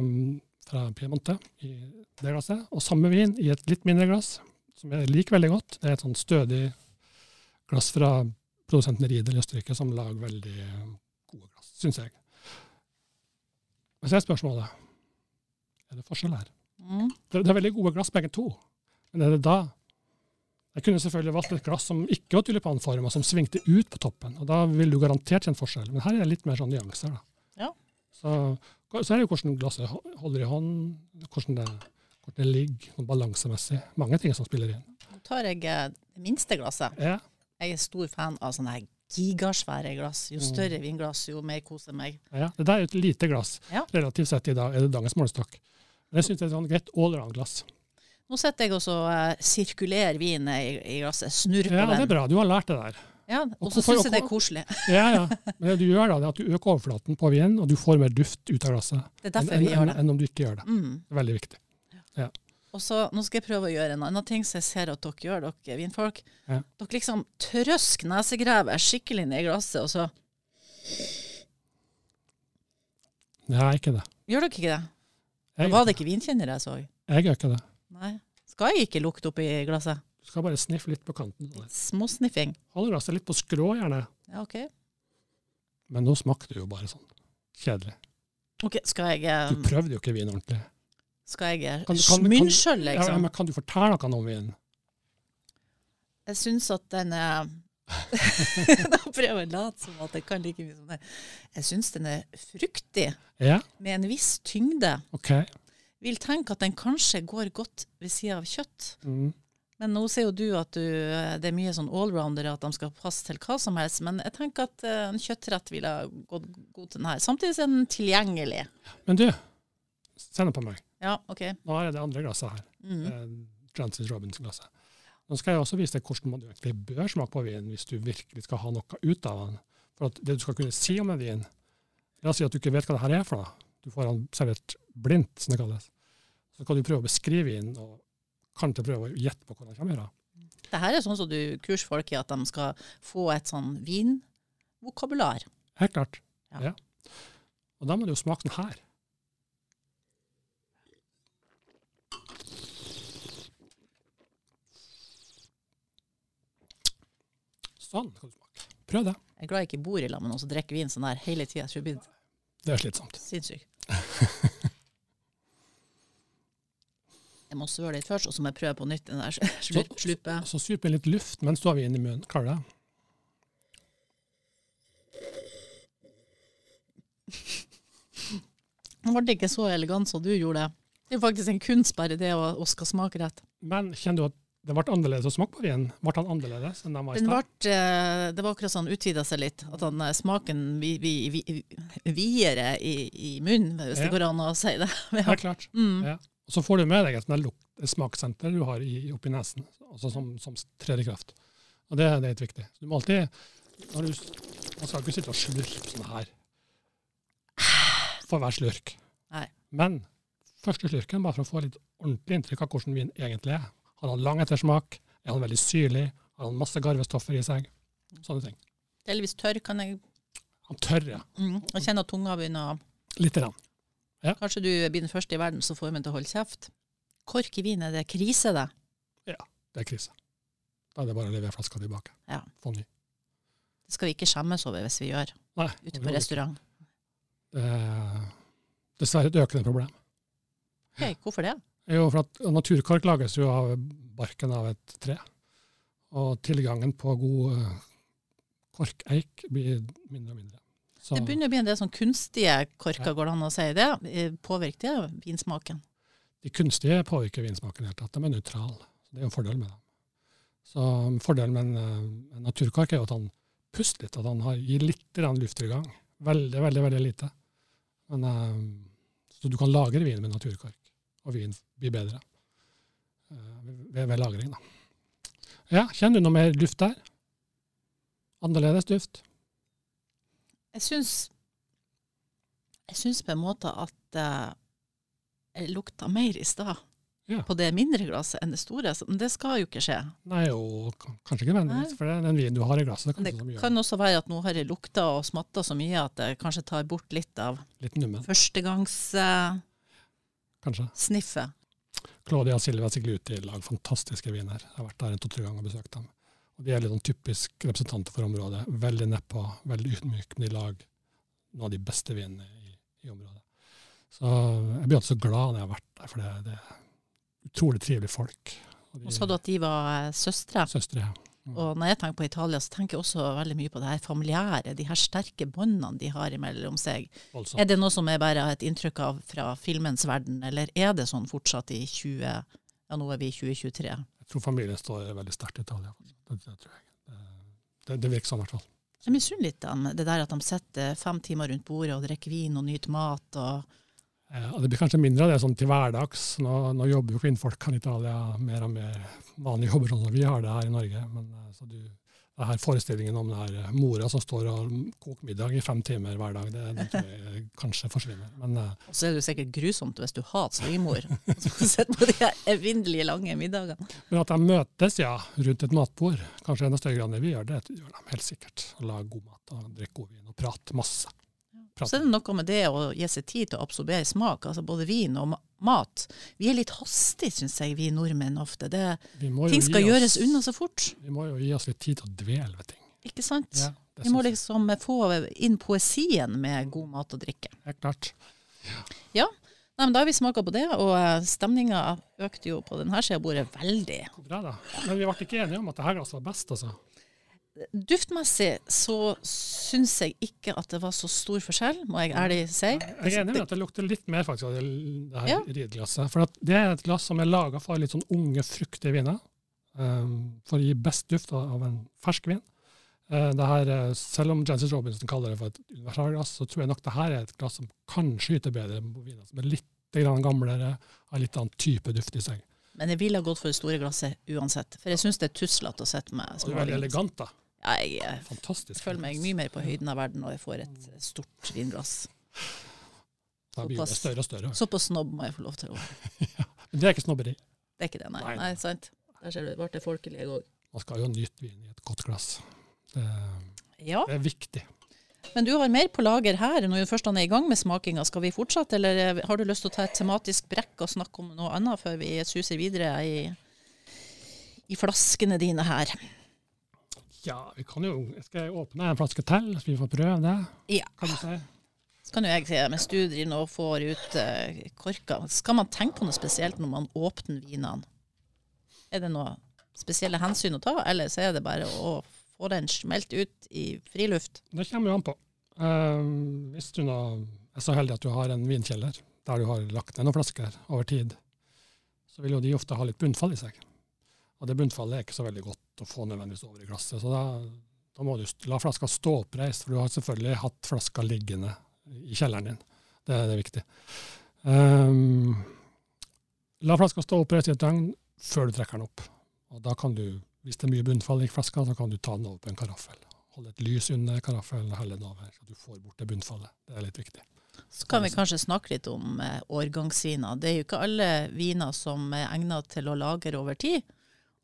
fra Piemonte i det glasset, og samme vin i et litt mindre glass, som jeg liker veldig godt. Det er et sånn stødig glass fra produsenten Riedel i Østerrike, som lager veldig gode glass, syns jeg. Men så er spørsmålet er det forskjell her. Mm. Det, det er veldig gode glass begge to, men er det da Jeg kunne selvfølgelig valgt et glass som ikke var tulipanforma, som svingte ut på toppen. og Da ville du garantert kjent forskjell, men her er det litt mer sånn nyanser. da. Ja. Så, så er det jo hvordan glasset holder i hånd, hvordan det, hvordan det ligger sånn balansemessig. Mange ting som spiller inn. Nå tar jeg eh, det minste glasset. Ja, Jeg er stor fan av sånne her gigasvære glass. Jo Mm. større vinglass, jo mer koser jeg meg. ja. Det der er et lite glass, Ja. relativt sett i dag, er det dagens målestokk. Men jeg syns det er et greit greit allround-glass. Nå sitter jeg og eh, sirkulerer vinen i, i glasset. Snurper på Ja, det er bra. Du har lært det der. Ja, Og så syns jeg det er koselig. Ja, ja. Men det du gjør da, det er at du øker overflaten på vinen, og du får mer duft ut av glasset. Det er derfor enn, vi gjør det. enn om du ikke gjør det. Mm. Det er veldig viktig. Og så, Nå skal jeg prøve å gjøre en annen ting som jeg ser at dere gjør, dere vinfolk. Ja. Dere liksom trøsk nesegrevet skikkelig ned i glasset, og så Nei, ikke det. Gjør dere ikke det? Jeg, Var det ikke vinkjennere jeg så? jeg gjør ikke det. Nei. Skal jeg ikke lukte oppi glasset? Du skal bare sniffe litt på kanten. Små sniffing. Holder Hold glasset litt på skrå, gjerne. Ja, OK. Men nå smakte det jo bare sånn kjedelig. Ok, Skal jeg, Um, Du prøvde jo ikke vin ordentlig. skal jeg smynne sjøl, liksom? Ja, men kan du fortelle noe om vinen? Jeg syns at den er Da prøver jeg å late som at jeg kan like mye som det. Jeg syns den er fruktig, Ja, med en viss tyngde. OK. Vil tenke at den kanskje går godt ved sida av kjøtt. Mm. Men nå sier jo du at du, det er mye sånn allroundere, at de skal passe til hva som helst. Men jeg tenker at eh, en kjøttrett ville gått god til den her. Samtidig er den tilgjengelig. Men du, send det på meg. Ja, OK. Nå jeg det andre glasset her. Mm. Eh, Francis Robinson-glasset. Nå skal jeg også vise deg hvordan man egentlig bør smake på vin hvis du virkelig skal ha noe ut av den. For at det du skal kunne si om en vin La oss si at du ikke vet hva det her er for noe. Du får den servert blindt, som det kalles. Så kan du prøve å beskrive vinen, og kanskje prøve å gjette på hva de kommer fra. Det her er sånn som du kurser folk i, at de skal få et sånn vinvokabular. Helt klart. Ja. Ja. Og da må du jo smake den her. Sånn kan du smake. Prøv det. Jeg er glad jeg ikke bor i lag med noen som drikker vin sånn her hele tida. Det er slitsomt. sinnssykt. Jeg må svøre litt først, og så må jeg prøve på nytt den der slu- Så, Så super litt luft mens du har vin i munnen. Du det? Den ble ikke så elegant som du gjorde det. Det er faktisk en kunst bare det å, å skal smake rett. Men kjenner du at det ble annerledes å smake på vinen? Ble den annerledes enn den var i stad? eh, det var akkurat sånn utvida seg litt. At den, eh, smaken vi, vi, vi, videre i, i munnen, hvis Ja. det går an å si det. Ja, klart. Mm. Ja. Og så får du med deg et smakssenter du har i, oppi nesen, altså som, som trer i kraft. Og det, det er litt viktig. Så du må alltid du, Man skal ikke sitte og slurpe sånn her for hver slurk. Nei. Men første slurken, bare for å få litt ordentlig inntrykk av hvordan vin egentlig er. Har han lang ettersmak? Er han veldig syrlig? Har han masse garvestoffer i seg? Sånne ting. Delvis tørr kan jeg Han tørr, ja. mm. Jeg kjenner at tunga begynner å Lite grann. Kanskje du blir den første i verden som får meg til å holde kjeft. Kork i vin, er det krise, det? Det er krise. Da er det bare å levere flaska tilbake. Ja. Få ny. Det skal vi ikke skjemmes over hvis vi gjør Nei, ute på restaurant. Det er dessverre et økende problem. Ok, hvorfor det? Jo, for at Naturkork lages jo av barken av et tre. Og tilgangen på god eh, korkeik blir mindre og mindre. Så Det begynner å bli en del sånn kunstige korker, går det an å si det? Eh, Påvirker det vinsmaken? de kunstige påvirker vinsmaken hele tatt. De er nøytrale. Det er jo en fordel med dem. Så fordelen med en, eh, en naturkork er jo at han puster litt, at han har, gir litt lufttilgang. Veldig, veldig veldig lite. Men, eh, så du kan lagre vin med naturkork. og vin blir bedre ved, ved lagring. Da. Ja, Kjenner du noe mer duft der? Annerledes duft? Jeg syns Jeg syns på en måte at uh, jeg lukta mer i stad Ja. på det mindre glasset enn det store. Men det skal jo ikke skje. Nei, og kanskje ikke nødvendigvis, for det er den vinen du har i glasset. Er det kan også være at nå har jeg lukta og smatta så mye at det kanskje tar bort litt av det litt nummen. førstegangssniffet. Kanskje. Claudia ute i lager fantastiske viner. Jeg har vært der en to-tre ganger og besøkt dem. Og De er litt sånn typisk representanter for området. Veldig nedpå, veldig ydmyk, i lag. noen av de beste vinene i, i området. Så Jeg blir alltid så glad når jeg har vært der, for det, det er utrolig trivelige folk. Og de Og sa du at de var eh, søstre? søstre. ja. Og når jeg tenker på Italia, så tenker jeg også veldig mye på det her familiære, de her sterke båndene de har imellom seg. Altså. Er det noe som jeg bare har et inntrykk av fra filmens verden, eller er det sånn fortsatt i 20... Ja, nå er vi i 2023. Jeg tror familien står veldig sterkt i Italia. Det, det tror jeg. Det, det virker sånn i hvert fall. Jeg misunner litt dem, det der at de sitter fem timer rundt bordet og drikker vin og nyter mat. og Ja, Det blir kanskje mindre av det sånn til hverdags. Nå, nå jobber jo kvinnfolk i Italia mer og mer vanlige jobber sånn som vi har det her i Norge. Men eh, så du, det her forestillingen om den her eh, mora som står og koker middag i fem timer hver dag, det, det tror jeg kanskje forsvinner. Men eh, Og så er det jo sikkert grusomt hvis du hater svigermor. som sitter på de her evinnelige lange middagene. Men at de møtes ja, rundt et matbord, kanskje enda større grad enn vi gjør, det gjør de helt sikkert. Å lage god mat og drikke god vin og prate masse. Prate. Så er det noe med det å gi seg tid til å absorbere smak, altså både vin og mat. Vi er litt hastige, syns jeg, vi nordmenn ofte. Det, Vi ting skal oss- gjøres unna så fort. Vi må jo gi oss litt tid til å dvele ved ting. Ikke sant? Ja, Vi må liksom få inn poesien med god mat og drikke. Helt klart. Nei, men Da har vi smaka på det, og stemninga økte jo på denne sida av bordet veldig. Bra, da. Men vi ble ikke enige om at det her glasset var best, altså. Duftmessig så syns jeg ikke at det var så stor forskjell, må jeg ærlig si. Jeg er enig med at det lukter litt mer faktisk av det, det her Ja. rideglasset. For at det er et glass som er laga for litt sånn unge, fruktige viner. Um, for å gi best duft av en fersk vin. Uh, det her, eh, selv om Jancis Robinson kaller det for et universalglass, så tror jeg nok det her er et glass som kan skyte bedre på viner som er litt grann gamlere, har litt annen type duft i seg. Men jeg ville ha gått for det store glasset uansett. For jeg syns det er tuslete å sitte med Og det er veldig elegant, da. Ja, jeg Fantastisk. føler meg mye mer på høyden av verden når jeg får et stort vinglass. Da blir det større og større. Såpass snobb må jeg få lov til å være. Men det er ikke snobberi. Det er ikke det, nei. Nei. nei sant? Der ser du, ble det folkelig òg. Man skal jo nyte vin i et godt glass. Det, Ja, det er viktig. men du har mer på lager her. Når vi først er i gang med smakinga, skal vi fortsette, eller eh, har du lyst til å ta et tematisk brekk og snakke om noe annet før vi suser videre i, i flaskene dine her? Ja, vi kan jo Skal jeg åpne en flaske til, så vi får prøve det? Ja. Kan du si? Så kan jo jeg si, mens du driver nå og får ut uh, korka, skal man tenke på noe spesielt når man åpner vinene? Er det noe spesielle hensyn å ta, eller så er det bare å få den smelt ut i friluft? Det kommer jo an på. Uh, hvis du nå er så heldig at du har en vinkjeller der du har lagt ned noen flasker over tid, så vil jo de ofte ha litt bunnfall i seg. Og det bunnfallet er ikke så veldig godt å få nødvendigvis over i glasset. Så da, da må du la flaska stå oppreist, for du har selvfølgelig hatt flaska liggende i kjelleren din. Det, det er viktig. Um, la flaska stå oppreist i et døgn før du trekker den opp. Og da kan du, hvis det er mye bunnfall i flaska, så kan du ta den over på en karaffel. Holde et lys under karaffelen og helle den over, så du får bort det bunnfallet. Det er litt viktig. Så kan vi kanskje snakke litt om eh, årgangsviner. Det er jo ikke alle viner som er egnet til å lagre over tid.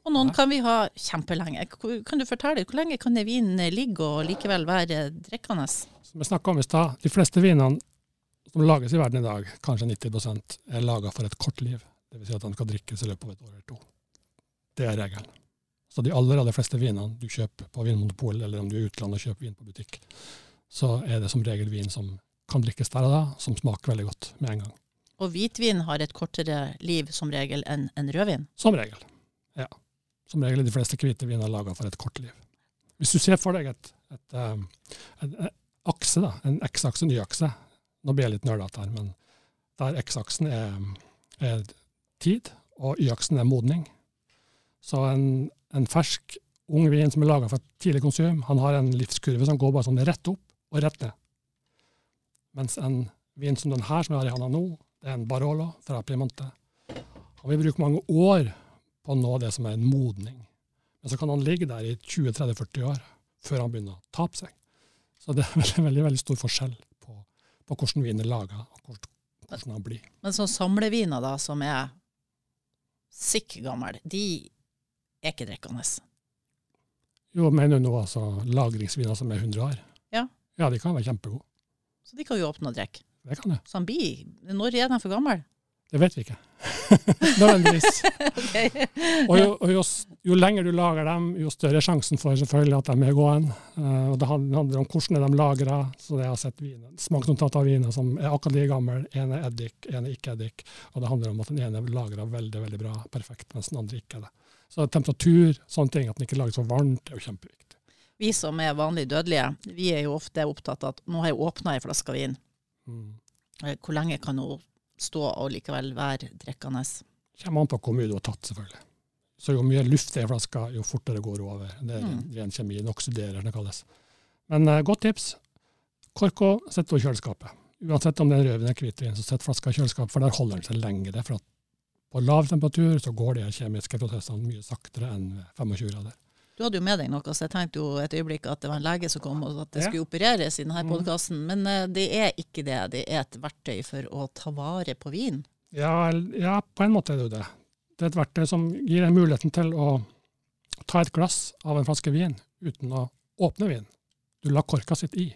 Og noen kan vi ha kjempelenge. Kan du fortelle, hvor lenge kan en vin ligge og likevel være drikkende? Som jeg snakka om i stad, de fleste vinene som lages i verden i dag, kanskje 90% er laga for et kort liv. Dvs. Si at de skal drikkes i løpet av et år eller to. Det er regelen. Så de aller, aller fleste vinene du kjøper på Vinmonopolet, eller om du er i utlandet og kjøper vin på butikk, så er det som regel vin som kan drikkes der og da, som smaker veldig godt med en gang. Og hvitvin har et kortere liv som regel enn en rødvin. Som regel. Ja. Som regel de fleste hvite viner laga for et kort liv. Hvis du ser for deg et, et, et, en, akse, da, en X-akse og Y-akse Nå blir jeg litt nerdete her, men der X-aksen er, er tid, og Y-aksen er modning. Så en, en fersk, ung vin som er laga for et tidlig konsum, han har en livskurve som går bare sånn rett opp og rett ned. Mens en vin som den her som jeg har i handa nå, det er en Barolo fra Piemonte. Han vil bruke mange år på å nå det som er en modning. Men så kan han ligge der i 20-30-40 år før han begynner å tape seg. Så det er veldig, veldig, veldig stor forskjell på, på hvordan vinen er laga, og hvordan, hvordan han blir. Men sånn samleviner da, som er sikk gammel, de er ikke drikkende. Jo, mener du nå altså lagringsviner som er 100 år? Ja. Ja, de kan være kjempegode. Så de kan jo åpne og drikke. Det kan det. Så han blir Når er de for gammel? Det vet vi ikke. Nødvendigvis. Okay. Og, jo, og jo, jo, lenger du lager dem, jo større er sjansen for selvfølgelig at de er gående. Uh, og det handler om hvordan de er lagra. Så jeg har sett viner, smaksnotat av viner som er akkurat like gammel. En er eddik, en er ikke eddik. Og det handler om at den ene er lagra veldig veldig bra, perfekt, mens den andre ikke er det. Så temperatur, sånne ting, at den ikke lages for varmt, er jo kjempeviktig. Vi som er vanlig dødelige, vi er jo ofte opptatt av at nå har jeg åpna ei flaske vin. Mm. Eh, hvor lenge kan hun stå og likevel være drikkende? Kommer an på hvor mye du har tatt, selvfølgelig. Så jo mye luft det er i flaska, jo fortere går det over. Det er Mm. ren kjemi. Den oksiderer, det kalles. Men uh, godt tips. Korko den i kjøleskapet. Uansett om det er rødvin eller hvitvin, så sett flaska i kjøleskapet, for der holder den seg lengre. For at på lav temperatur så går de kjemiske prosessene mye saktere enn 25 grader. Du hadde jo med deg noe, så jeg tenkte jo et øyeblikk at det var en lege som kom og at det skulle opereres i denne Mm. podkasten. Men uh, det er ikke det. Det er et verktøy for å ta vare på vin. Ja, ja, på en måte er det jo det. Det er et verktøy som gir deg muligheten til å ta et glass av en flaske vin uten å åpne vin. Du lar korka sitte i.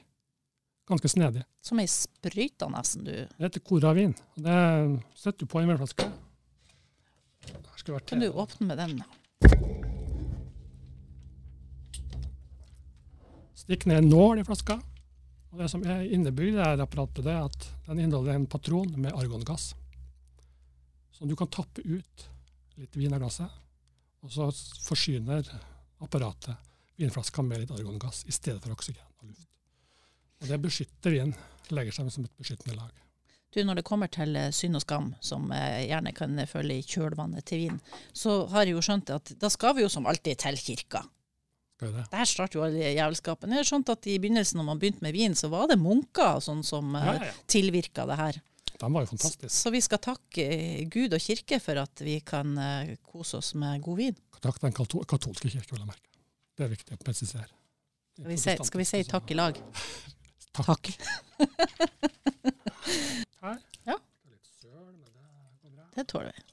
Ganske snedig. Som ei sprøyte nesten, du. Det heter koravin. Det setter du på i en vinflaske. Kan du åpne med den? Stikk ned en nål i flaska. Og det som er innebygd i apparatet, er at den inneholder en patron med argongass. Så du kan tappe ut litt vin av glasset, og så forsyner apparatet vinflaska med litt argongass i stedet for oksygen og luft. Og det beskytter vinen. Legger seg som et beskyttende lag. Du, Når det kommer til eh, synd og skam, som eh, gjerne kan følge i kjølvannet til vin, så har jeg jo skjønt at da skal vi jo som alltid til kirka. Der starter jo alle jævelskapen. Jeg har skjønt at i begynnelsen, når man begynte med vin, så var det munker sånn som Ja, ja, ja, tilvirka det her. De var jo fantastiske. Så vi skal takke eh, Gud og kirke for at vi kan eh, kose oss med god vin. Takk den katol katolske kirke, vil jeg merke. Det er viktig å presisere. Skal vi, skal vi si takk i lag? Takk. Her. Ja. Det tåler vi.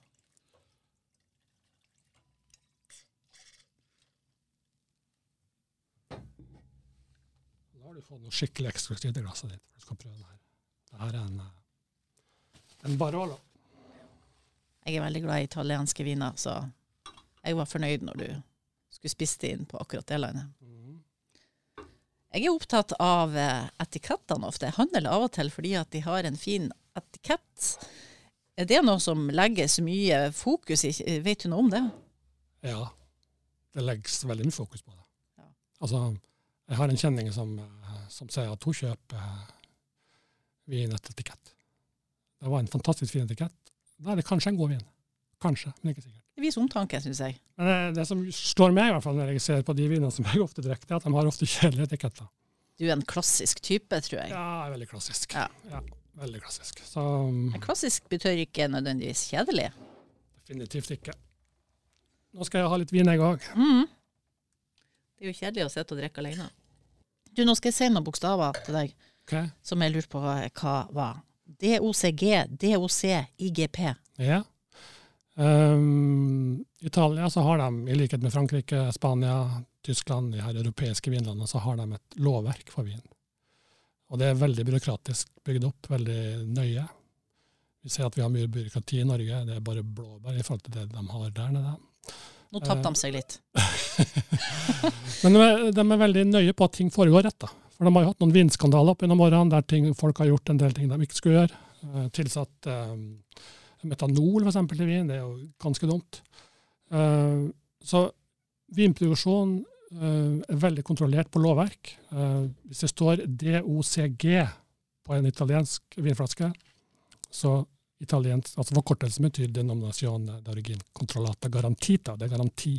Fått noe skikkelig eksklusivt i glasset ditt. for Du skal prøve den her. Dette er en, eh, en Barolo. Jeg er veldig glad i italienske viner, så jeg var fornøyd når du skulle spise det inn på akkurat det landet. Jeg er opptatt av eh, etikettene ofte. Jeg handler av og til fordi at de har en fin etikett. Er det noe som legges mye fokus i? Vet du noe om det? Ja, det legges veldig mye fokus på det. Ja. Altså, jeg har en kjenning som, eh, som sier at hun kjøper eh, vin etter etikett. Det var en fantastisk fin etikett. Da er det kanskje en god vin. Kanskje, men ikke sikkert. Det viser omtanke, syns jeg. Men det, det som slår meg, i hvert fall når jeg ser på de vinene som jeg ofte drikker, er at de har ofte kjedelige etiketter. Du er en klassisk type, tror jeg. Ja, veldig klassisk. Ja. veldig klassisk. Så Men klassisk betyr ikke nødvendigvis kjedelig. definitivt ikke. Nå skal jeg ha litt vin, jeg òg. Mm. Det er jo kjedelig å sitte og drikke alene. Du, nå skal jeg si noen bokstaver til deg Okay. som jeg lurte på hva var. DOCG, DOC, IGP. Ja. Um, Italia så har de, i likhet med Frankrike, Spania, Tyskland, de her europeiske vinlandene, så har de et lovverk for vin. Og det er veldig byråkratisk bygd opp, veldig nøye. Vi ser at vi har mye byråkrati i Norge, det er bare blåbær i forhold til det de har der nede. Nå tapte de seg litt. Men de er, de er veldig nøye på at ting foregår rett. da. For de har jo hatt noen vinskandaler opp gjennom årene der ting, folk har gjort en del ting de ikke skulle gjøre. Eh, tilsatt eh, metanol eksempel, til vin, det er jo ganske dumt. Eh, så vinproduksjon eh, er veldig kontrollert på lovverk. Eh, hvis det står DOCG på en italiensk vinflaske, så italiensk, altså forkortelsen betyr denominazione d'origin controllata garantita. Det er garanti.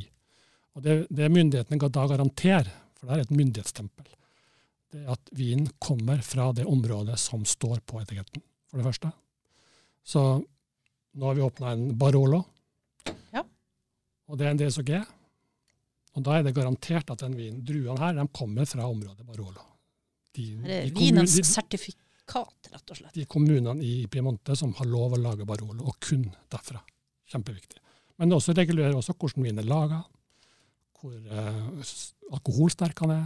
Og det, det myndighetene da garanterer, for det er et myndighetstempel, det er at vinen kommer fra det området som står på etiketten, for det første. Så nå har vi åpna en Barolo. og det er en DSOG. Og da er det garantert at den vinen, druene her de kommer fra området Barolo. De, det er vinens sertifikat, rett og slett. De kommunene i Piemonte som har lov å lage Barolo, og kun derfra. Kjempeviktig. Men det også regulerer også hvordan vinen er laga, hvor eh, alkoholsterk han er,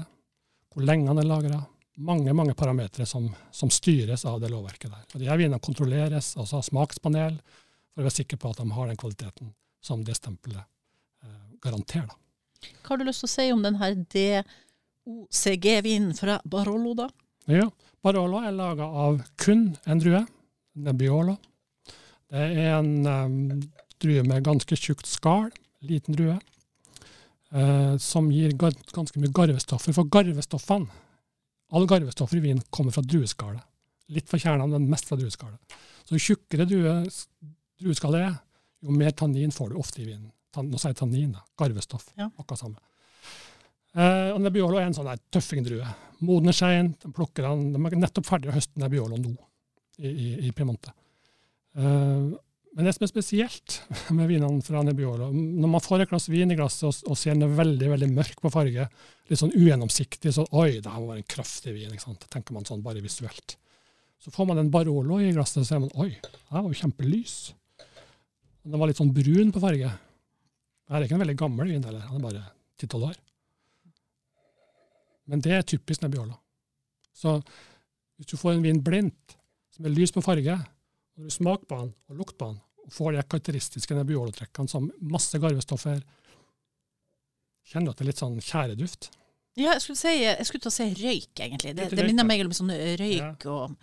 hvor lenge han er lagra. Mange mange parametere som, som, styres av det lovverket der. Og De her vinene kontrolleres altså av smakspanel for å være sikker på at de har den kvaliteten som det stempelet eh, garanterer. Hva har du lyst til å si om denne DOCG-vinen fra Barolo, da? Ja, Barolo er laga av kun en drue, Nebbiolo. Det er en um, drue med ganske tjukt skall, liten drue, uh, som gir ganske mye garvestoffer. For garvestoffene, alle garvestoffer i vin kommer fra drueskallet. Litt fra kjernene, men mest fra drueskallet. Så jo tjukkere drue, drueskallet er, jo mer tannin får du ofte i vinen. Nå sier jeg tannin, da. Garvestoff. Ja. Akkurat samme. Uh, og Nebbiolo er en sånn tøffingdrue. Modner seint, plukker den. De er nettopp ferdig å høste Nebbiolo nå i, i, i Piemonte. Eh, men det som er spesielt med vinene fra Nebbiolo Når man får et glass vin i glasset og, og ser den er veldig veldig mørk på farge, litt sånn ugjennomsiktig, så oi, det her må være en kraftig vin. ikke sant? tenker man sånn bare visuelt. Så får man en Barolo i glasset, og ser man oi, det var jo kjempelys. Den var litt sånn brun på farge. Det er ikke en veldig gammel vin heller, han er bare 10-12 år. Men det er typisk nebbiola. Så hvis du får en vin blindt, som er lys på farge, og du smaker på den og lukter på den, og får de karakteristiske nebbiolotrekkene som masse garvestoffer, kjenner du at det er litt sånn tjæreduft? Ja, jeg skulle, si, jeg skulle til å si røyk, egentlig. Det, det minner meg om sånn røyk ja. og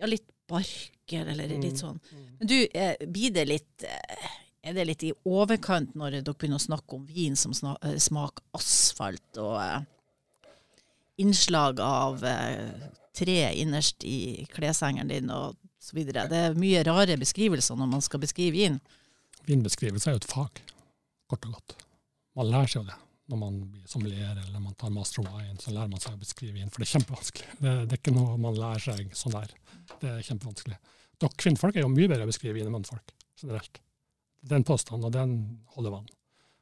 ja, litt barker, eller litt mm, sånn. Mm. Men du, eh, blir det litt eh, er det litt i overkant når dere begynner å snakke om vin som eh, smaker asfalt, og innslag av eh, tre innerst i kleshengeren din og så videre. Det er mye rare beskrivelser når man skal beskrive vin. Vinbeskrivelse er jo et fag, kort og godt. Man lærer seg jo det. Når man blir sommelier eller man tar master wine, så lærer man seg å beskrive vin. For det er kjempevanskelig. Det, det er ikke noe man lærer seg sånn der. Det er kjempevanskelig. Dere kvinnfolk er jo mye bedre å beskrive vin enn mannfolk generelt. Den påstanden, og den holder vann.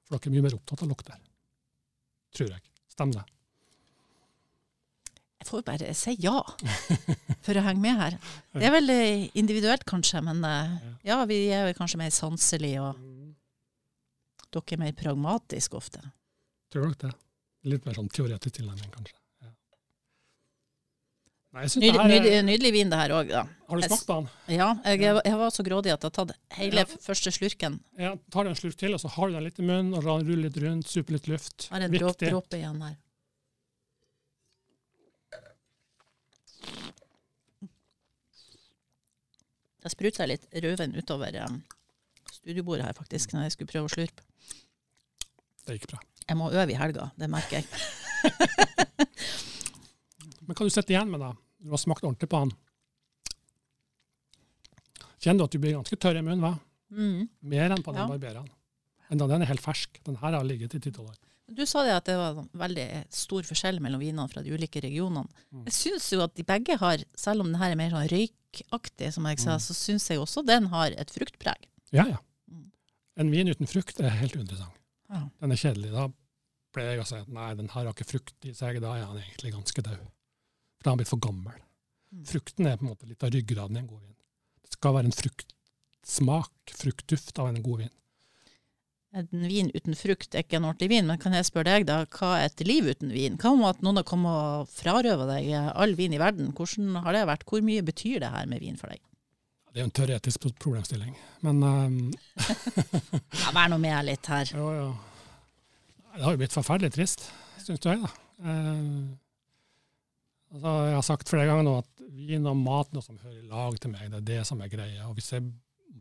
For dere er mye mer opptatt av lukter. Tror jeg. Stemmer det? Jeg får bare si ja, for å henge med her. Det er veldig individuelt, kanskje, men eh, ja, vi er kanskje mer sanselige, og dere er mer pragmatiske ofte. Tror dere det. Litt mer sånn teoretisk tilnærming, kanskje. Nei, nydelig, er, nydelig, nydelig, vin, det her òg. Har du smakt på den? Ja, jeg, jeg, var så grådig at jeg har tatt hele ja. første slurken. Ja, tar en slurk til, og så har du den litt i munnen, og ruller litt rundt, super litt luft. Har en dråpe igjen her. Det spruta litt rødvin utover um, studiobordet her, faktisk, når jeg skulle prøve å slurpe. Det gikk bra. Jeg må øve i helga, det merker jeg. Men hva du sitter igjen med, da? Du har smakt ordentlig på den. Kjenner du at du blir ganske tørr i munnen, hva? Mm. Mer enn på den ja. barbereren. Enda den er helt fersk. Den her har ligget i ti-tolv år. Du sa det at det var veldig stor forskjell mellom vinene fra de ulike regionene. Mm. Jeg syns jo at de begge har, selv om den her er mer sånn røykaktig, som jeg sa, mm. så syns jeg også den har et fruktpreg. Ja, ja. Mm. En vin uten frukt er helt uinteressant. Ja. Den er kjedelig. Da pleier jeg å si at nei, den har ikke frukt i seg. Da er den egentlig ganske død. For da har han blitt for gammel. Mm. Frukten er på en måte litt av ryggraden i en god vin. Det skal være en fruktsmak, fruktduft av en god vin. En vin uten frukt er ikke en ordentlig vin, men kan jeg spørre deg da, hva er et liv uten vin? Hva om at noen har kommet og frarøvet deg all vin i verden? Hvordan har det vært? Hvor mye betyr det her med vin for deg? Det er jo en teoretisk problemstilling, men um... ja, Vær nå med litt her. Jo, jo. Det har jo blitt forferdelig trist, syns du jeg, da. Uh, Altså, jeg har sagt flere ganger nå at vin og mat noe som hører i lag til meg. Det er det som er greia. Og hvis jeg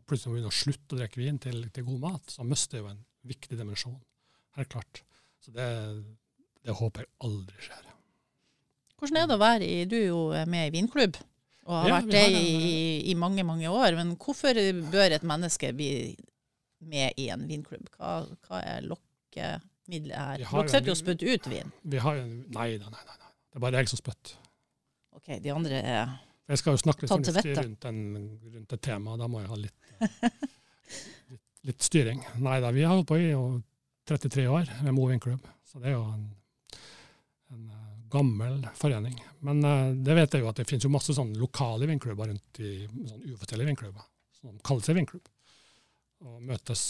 plutselig begynner å slutte å drikke vin til, til god mat, så mister jo en viktig dimensjon. Helt klart. Så det, det, håper jeg aldri skjer. Hvordan er det å være i Du er jo med i vinklubb og har ja, vært det i, i, mange, mange år. Men hvorfor bør et menneske bli med i en vinklubb? Hva, hva er lokkemiddelet her? Dere sitter jo og spytter ut vin. Vi har jo, nei, nei, nei. nei. Det er bare jeg som spytter. Ok, de andre er Jeg skal jo snakke litt fornuftig rundt, rundt et tema. Da må jeg ha litt, litt, litt styring. Nei da, vi har holdt på i 33 år med Mo vinklubb, så det er jo en, en eh, gammel forening. Men uh, det vet jeg jo at det finnes jo masse sånne lokale vinklubber rundt i sånn uoffisielle vinklubber, som kaller seg vinklubb. Og møtes,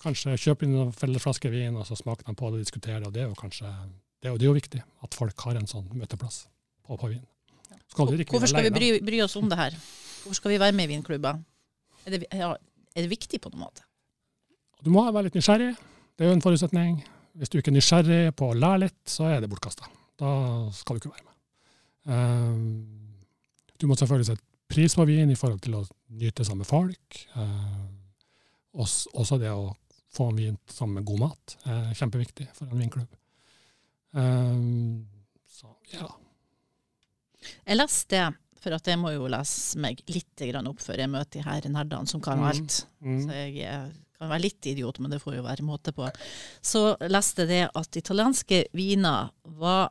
kanskje kjøpe inn noen felles flasker vin, og så smaker de på det og diskuterer det. og Det er jo kanskje, det er jo, det er jo viktig at folk har en sånn møteplass på, på vin. Skal Hvorfor skal vi bry, bry, oss om det her? Hvorfor skal vi være med i vinklubber? Er det, ja, er det viktig på noen måte? Du må være litt nysgjerrig. Det er jo en forutsetning. Hvis du ikke er nysgjerrig på å lære litt, så er det bortkasta. Da skal du ikke være med. Um, du må selvfølgelig sette pris på vin i forhold til å nyte sammen med folk. Uh, også det å få en vin sammen med god mat er kjempeviktig for en vinklubb. Um, så ja. Jeg leste for jeg må jo lese meg litt opp før jeg møter de her nerdene som kan mm. alt. Mm. Så jeg kan være litt idiot, men det får jo være måte på. Så leste det at italienske viner var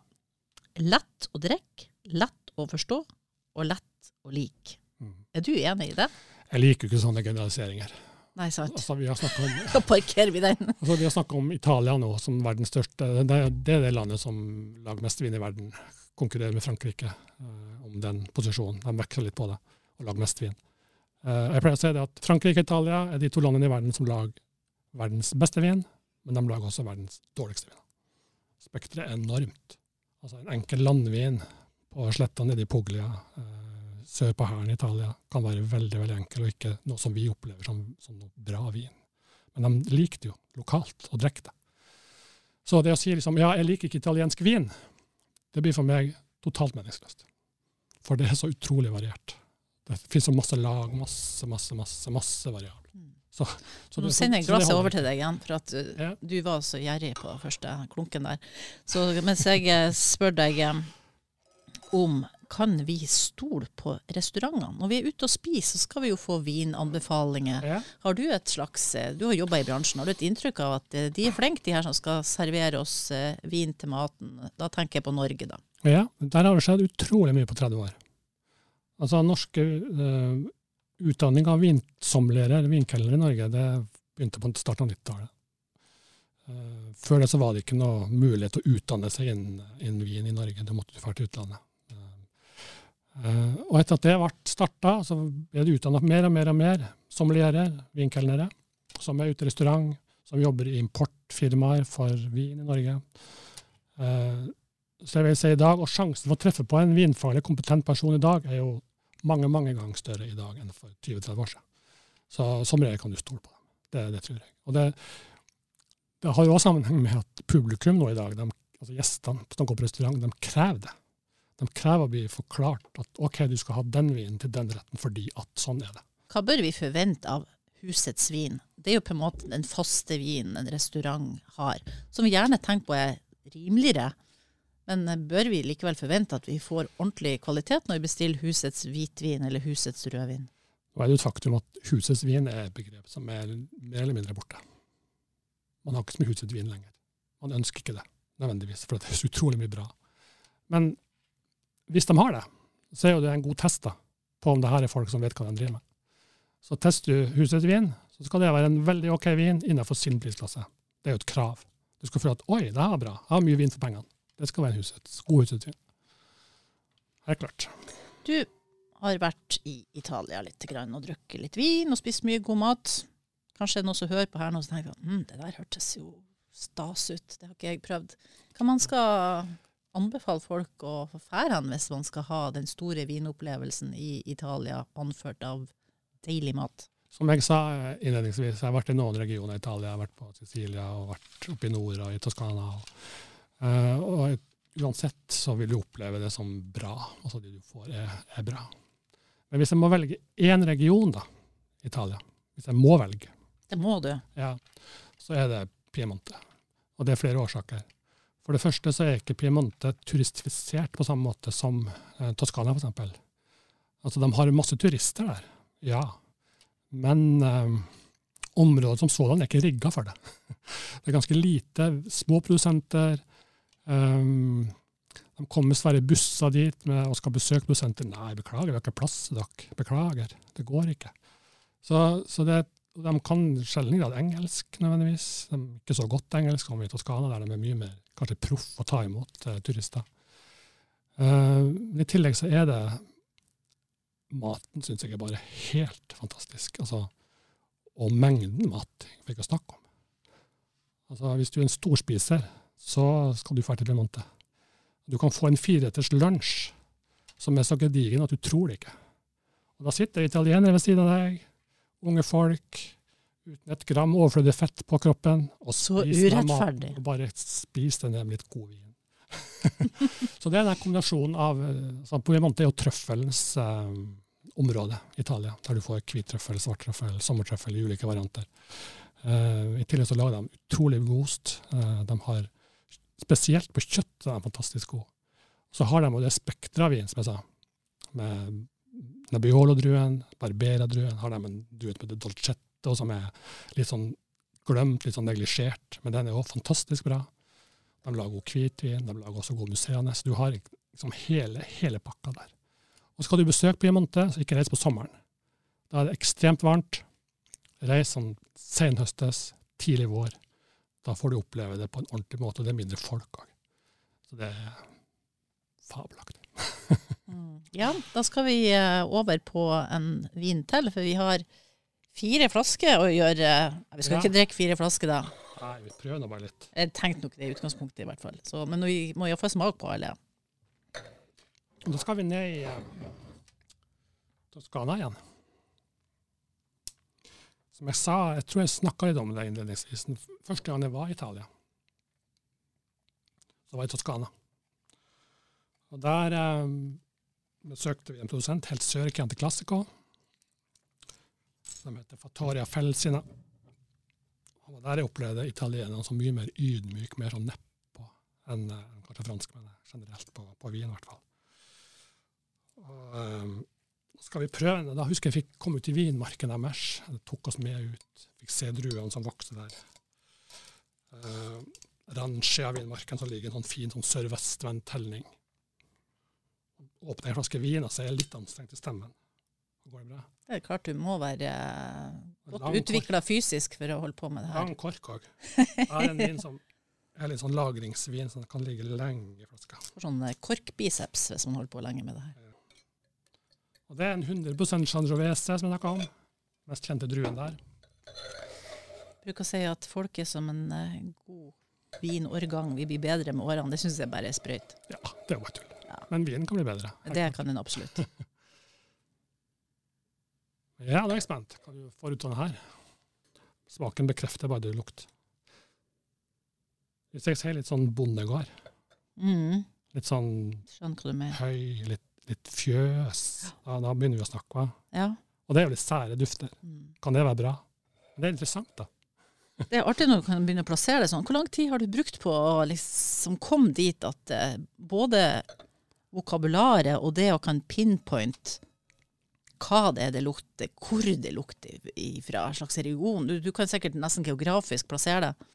lett å drikke, lett å forstå og lett å like. Mm. Er du enig i det? Jeg liker jo ikke sånne generaliseringer. Nei, sant. Altså, vi har om, da parkerer vi den. altså, vi har snakka om Italia nå som verdens største. Det det er det landet som lager mest vin i verden. Konkurrerer med Frankrike uh, om den posisjonen. De veksler litt på det og lager mest vin. Uh, jeg pleier å si det at Frankrike og Italia er de to landene i verden som lager verdens beste vin, men de lager også verdens dårligste vin. Spekteret er enormt. Altså En enkel landvin på sletta nede i Puglia uh, sør på Hæren i Italia kan være veldig veldig enkel, og ikke noe som vi opplever som, som noe bra vin. Men de likte jo lokalt å drikke det. Så det å si liksom, ja, jeg liker ikke italiensk vin, det blir for meg totalt meningsløst. For det er så utrolig variert. Det finnes så masse lag, masse, masse, masse, masse variabler. Mm. Så, så Nå sender jeg glasset over til deg igjen, for at uh, ja. du var så gjerrig på første klunken der. Så mens jeg eh, spør deg um, om kan vi stole på restaurantene? Når vi er ute og spiser, så skal vi jo få vinanbefalinger. Ja. Har du et slags, eh, du har jobba i bransjen, har du et inntrykk av at eh, de er flinke, de her som skal servere oss eh, vin til maten? Da tenker jeg på Norge, da. Ja, der har det skjedd utrolig mye på 30 år. Altså norske uh, utdanning av vinsommelierer, vinkelnere i Norge, det begynte på starten av 90-tallet. Uh, før det så var det ikke noe mulighet til å utdanne seg innen, innen vin i Norge. Da måtte du dra til utlandet. Uh, og etter at det ble starta, så ble det utdanna mer og mer og mer sommelierer, vinkelnere, som er ute i restaurant, som jobber i importfirmaer for vin i Norge. Uh, så jeg vil si i dag, og Sjansen for å treffe på en vinfaglig kompetent person i dag er jo mange mange ganger større i dag enn for 20-30 år siden. Så som regel kan du stole på dem. Det, det tror jeg. Og det, det har jo også sammenheng med at publikum nå i dag, de, altså gjestene på på restaurant, de krever det. De krever å bli forklart at OK, du skal ha den vinen til den retten fordi at sånn er det. Hva bør vi forvente av husets vin? Det er jo på en måte den faste vinen en restaurant har, som vi gjerne tenker på er rimeligere. Men bør vi likevel forvente at vi får ordentlig kvalitet når vi bestiller husets hvitvin eller husets rødvin? Nå er det jo et faktum at husets vin er et begrep som er mer eller mindre borte. Man har ikke så mye husets vin lenger. Man ønsker ikke det nødvendigvis, for det er så utrolig mye bra. Men hvis de har det, så er jo det en god test da, på om det her er folk som vet hva de driver med. Så tester du husets vin, så skal det være en veldig OK vin innenfor sin prisklasse. Det er jo et krav. Du skal føle at oi, det her er bra, jeg har mye vin for pengene. Det skal være en husets, god husets vin. Helt klart. Du har vært i Italia litt grann, og drukket litt vin og spist mye god mat. Kanskje det er noen som hører på her nå og tenker at mm, det der hørtes jo stas ut, det har ikke jeg prøvd. Hva man skal anbefale folk å fære hen hvis man skal ha den store vinopplevelsen i Italia, anført av deilig mat? Som jeg sa innledningsvis, jeg har vært i noen regioner i Italia. Jeg har vært på Sicilia og vært oppe i nord og i Toskana. Og, uh, og uansett så vil du oppleve det som bra. Altså det du får, er, er bra. Men hvis jeg må velge én region, da, Italia, hvis jeg må velge Det må du. Ja, så er det Piemonte. Og det er flere årsaker. For det første så er ikke Piemonte turistifisert på samme måte som eh, Toskana, f.eks. Altså, de har masse turister der, ja. Men eh, området som sådan er ikke rigga for det. Det er ganske lite små produsenter. Um, de kommer svære busser dit med, og skal besøke produsenter. Nei, beklager, vi har ikke plass til dere. Beklager, det går ikke. Så, så det de kan sjelden grad engelsk, nødvendigvis. De er ikke så godt engelsk som i Toskana, der de er mye mer kanskje proff å ta imot uh, turister. Uh, I tillegg så er det Maten syns jeg er bare helt fantastisk. Altså, og mengden mat, for ikke å snakke om. Altså, hvis du er en storspiser, så skal du dra til Piemonte. Du kan få en fireretters lunsj som er så gedigen at du tror det ikke. Og Da sitter italienere ved siden av deg, unge folk, uten et gram overflødig fett på kroppen. Og så urettferdig. Og bare spis den med litt god vin. så det er den kombinasjonen av på Piemonte er jo trøffelens eh, område i Italia, der du får hvittrøffel, svarttrøffel, sommertrøffel i ulike varianter. Eh, I tillegg så lager de utrolig god ost. Eh, de har Spesielt på kjøtt er de fantastisk gode. Så har de jo det spekteret av vin, som jeg sa. Med Nebbiolo-druen, Barbera-druen, har de en drue som heter og som er litt sånn glemt, litt sånn neglisjert. Men den er òg fantastisk bra. De lager god hvitvin, de lager også god Så Du har liksom hele, hele pakka der. Og skal du besøke Piemonte, så ikke reis på sommeren. Da er det ekstremt varmt. Reis sånn senhøstes, tidlig vår. Da får du oppleve det på en ordentlig måte, og det er mindre folk òg. Så det er fabelaktig. Mm. ja, da skal vi eh, over på en vin til, for vi har fire flasker og gjøre. Vi skal ja. ikke drikke fire flasker da. Nei, vi prøver nå bare litt. Jeg tenkte nok det i utgangspunktet, i hvert fall. Så, men vi må iallfall smake på alle. Da skal vi ned i uh, Toskana igjen. Som jeg sa, jeg tror jeg snakka litt om det innledningsvis. Første gang jeg var i Italia, så var jeg i Toskana. Og Der um, besøkte vi en produsent helt sør i Chianti Classico. Som heter Fattoria Felsina. Og der jeg opplevde italienerne som mye mer ydmyk, mer sånn nedpå enn uh, kanskje franskmennene generelt på, på vin, i hvert fall. Og, um, skal vi prøve det? Da husker jeg fikk komme ut i vinmarken deres. Det tok oss med ut. Fikk se druene som vokste der. Uh, Ranchia-vinmarken som ligger en sånn fin sånn sørvestvendt telning. Åpner en flaske vin, og så er jeg litt anstrengt i stemmen. Går det bra? Det er klart du må være uh, godt utvikla fysisk for å holde på med det her. Lang kork òg. Jeg har en vin som er litt sånn lagringsvin, som kan ligge lenge i flaska. Sånn eh, korkbiceps hvis man holder på lenge med det her. Og det er en 100 Sangiovese som jeg snakka om. Mest kjente druen der. Jeg bruker å si at folk er som en uh, god vinårgang. Vi blir bedre med årene. Det syns jeg bare er sprøyt. Ja, det er bare tull. Ja. Men vinen kan bli bedre. Det kan den absolutt. Ja, nå er jeg spent hva du får ut av den her. Smaken bekrefter bare det lukt. Hvis jeg sier litt sånn bondegård, mm. litt sånn høy, litt litt fjøs. Ja, da begynner vi å snakke. Ja. Og det er jo litt sære dufter. Mm. Kan det være bra? Men det er interessant, da. Det er artig når du kan begynne å plassere det sånn. Hvor lang tid har du brukt på å liksom komme dit at eh, både vokabularet og det å kan pinpoint hva det er det lukter, hvor det lukter fra, en slags region. Du, du, kan sikkert nesten geografisk plassere det.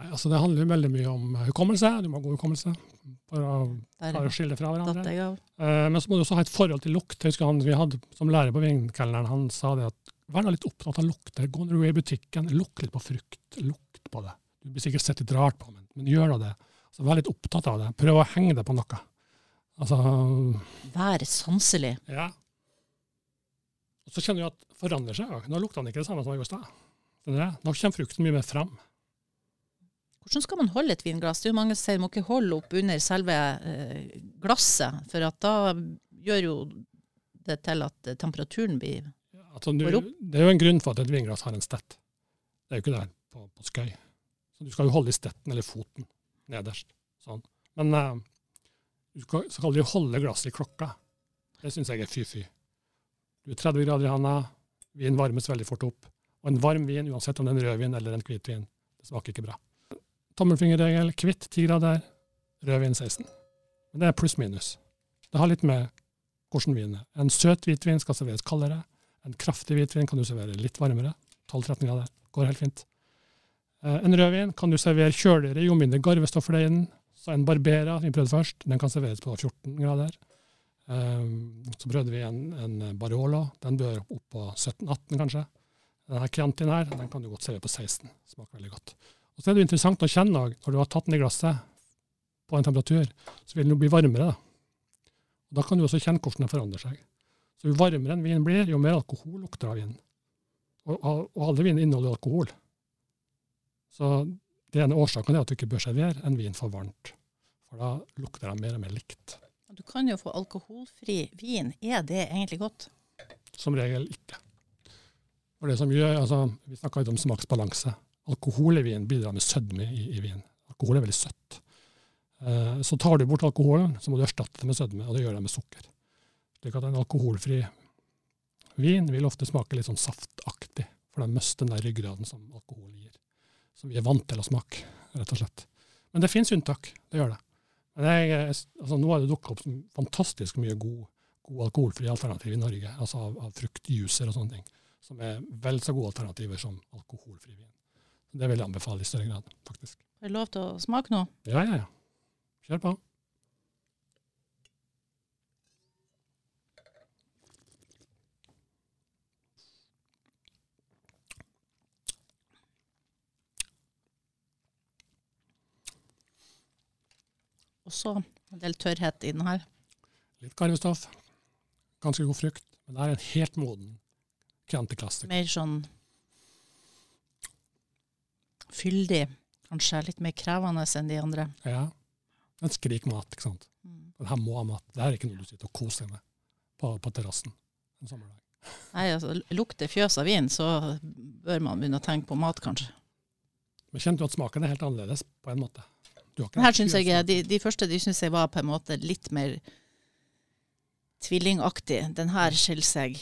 Nei, altså Det handler veldig mye om hukommelse. Du må ha god hukommelse for å klare å skille fra hverandre. Eh, men så må du også ha et forhold til lukt. Jeg husker han vi hadde som lærer på vinkelneren, han sa det at vær litt opptatt av lukter. Gå når du er i butikken, lukk litt på frukt. Lukt på det. Du blir sikkert sett litt rart på, men, men gjør nå det. Så Vær litt opptatt av det. Prøv å henge det på noe. Altså, Vær sanselig. Ja. Og så kjenner du at det forandrer seg. Nå lukter den ikke det samme som i stad. Nå kommer frukten mye mer fram. Hvordan skal man holde et vinglass? Det er jo mange som sier man må ikke holde opp under selve eh, glasset, for da gjør jo det til at eh, temperaturen blir ja, altså, du, går opp. Det er jo en grunn for at et vinglass har en stett. Det er jo ikke det på, på skøy. Så du skal jo holde i stetten eller foten nederst. Sånn. Men uh, du skal, skal aldri holde glasset i klokka. Det syns jeg er fy-fy. Du er 30 grader i handa, vin varmes veldig fort opp. Og en varm vin, uansett om det er en rødvin eller en hvitvin, det smaker ikke bra tommelfingerregel, hvitt 10 grader, rødvin 16. Men det er pluss-minus. Det har litt med hvordan vinen er. En søt hvitvin skal serveres kaldere. En kraftig hvitvin kan du servere litt varmere. 12-13 grader. Går helt fint. Eh, en rødvin kan du servere kjøligere jo mindre garvestoffer det er i den. Så en Barbera, vi prøvde først, den kan serveres på 14 grader. Eh, så prøvde vi en, en Barolo. Den bør opp på 17-18, kanskje. Denne Chiantin her den kan du godt servere på 16. Smaker veldig godt. Og så er det interessant å kjenne når du har tatt den i glasset på en temperatur, så vil den jo bli varmere. Da. Og da kan du også kjenne hvordan den forandrer seg. Så Jo varmere en vin blir, jo mer alkohol lukter av vinen. Og, og alle viner inneholder alkohol. Så det ene årsaken er at du ikke bør servere en vin for varmt. For da lukter de mer og mer likt. Du kan jo få alkoholfri vin. Er det egentlig godt? Som regel ikke. For det som gjør, altså, Vi snakka litt om smaksbalanse. Alkohol i vin bidrar med sødme i, i vin. Alkohol er veldig søtt. Eh, så tar du bort alkoholen, så må du erstatte det med sødme, og det gjør det med sukker. Slik at en alkoholfri vin vil ofte smake litt sånn saftaktig, for den mister den der ryggraden som alkohol gir. Som vi er vant til å smake, rett og slett. Men det finnes unntak, det gjør det. Men jeg, altså, nå har det dukka opp fantastisk mye god, god alkoholfri alternativ i Norge, altså av, av fruktjuicer og sånne ting, som er vel så gode alternativer som alkoholfri vin. Det vil jeg anbefale i større grad, faktisk. Er det lov til å smake nå? Ja, ja, ja. Kjør på. Også en del tørrhet i den her. Litt karvestoff. Ganske god frukt. Men det er en helt moden kjenteklassiker. Mer sånn fyldig. Kanskje litt mer krevende enn de andre. Ja. Den skriker mat, ikke sant. Mm. Den her må ha mat. Det er ikke noe du sitter og koser deg med på, på terrassen en sommerdag. Nei, altså Lukter fjøs av vin, så bør man begynne å tenke på mat, kanskje. Men kjente du at smaken er helt annerledes på en måte? Her synes jeg, de, de første de syns jeg var på en måte litt mer tvillingaktig. Den her skiller seg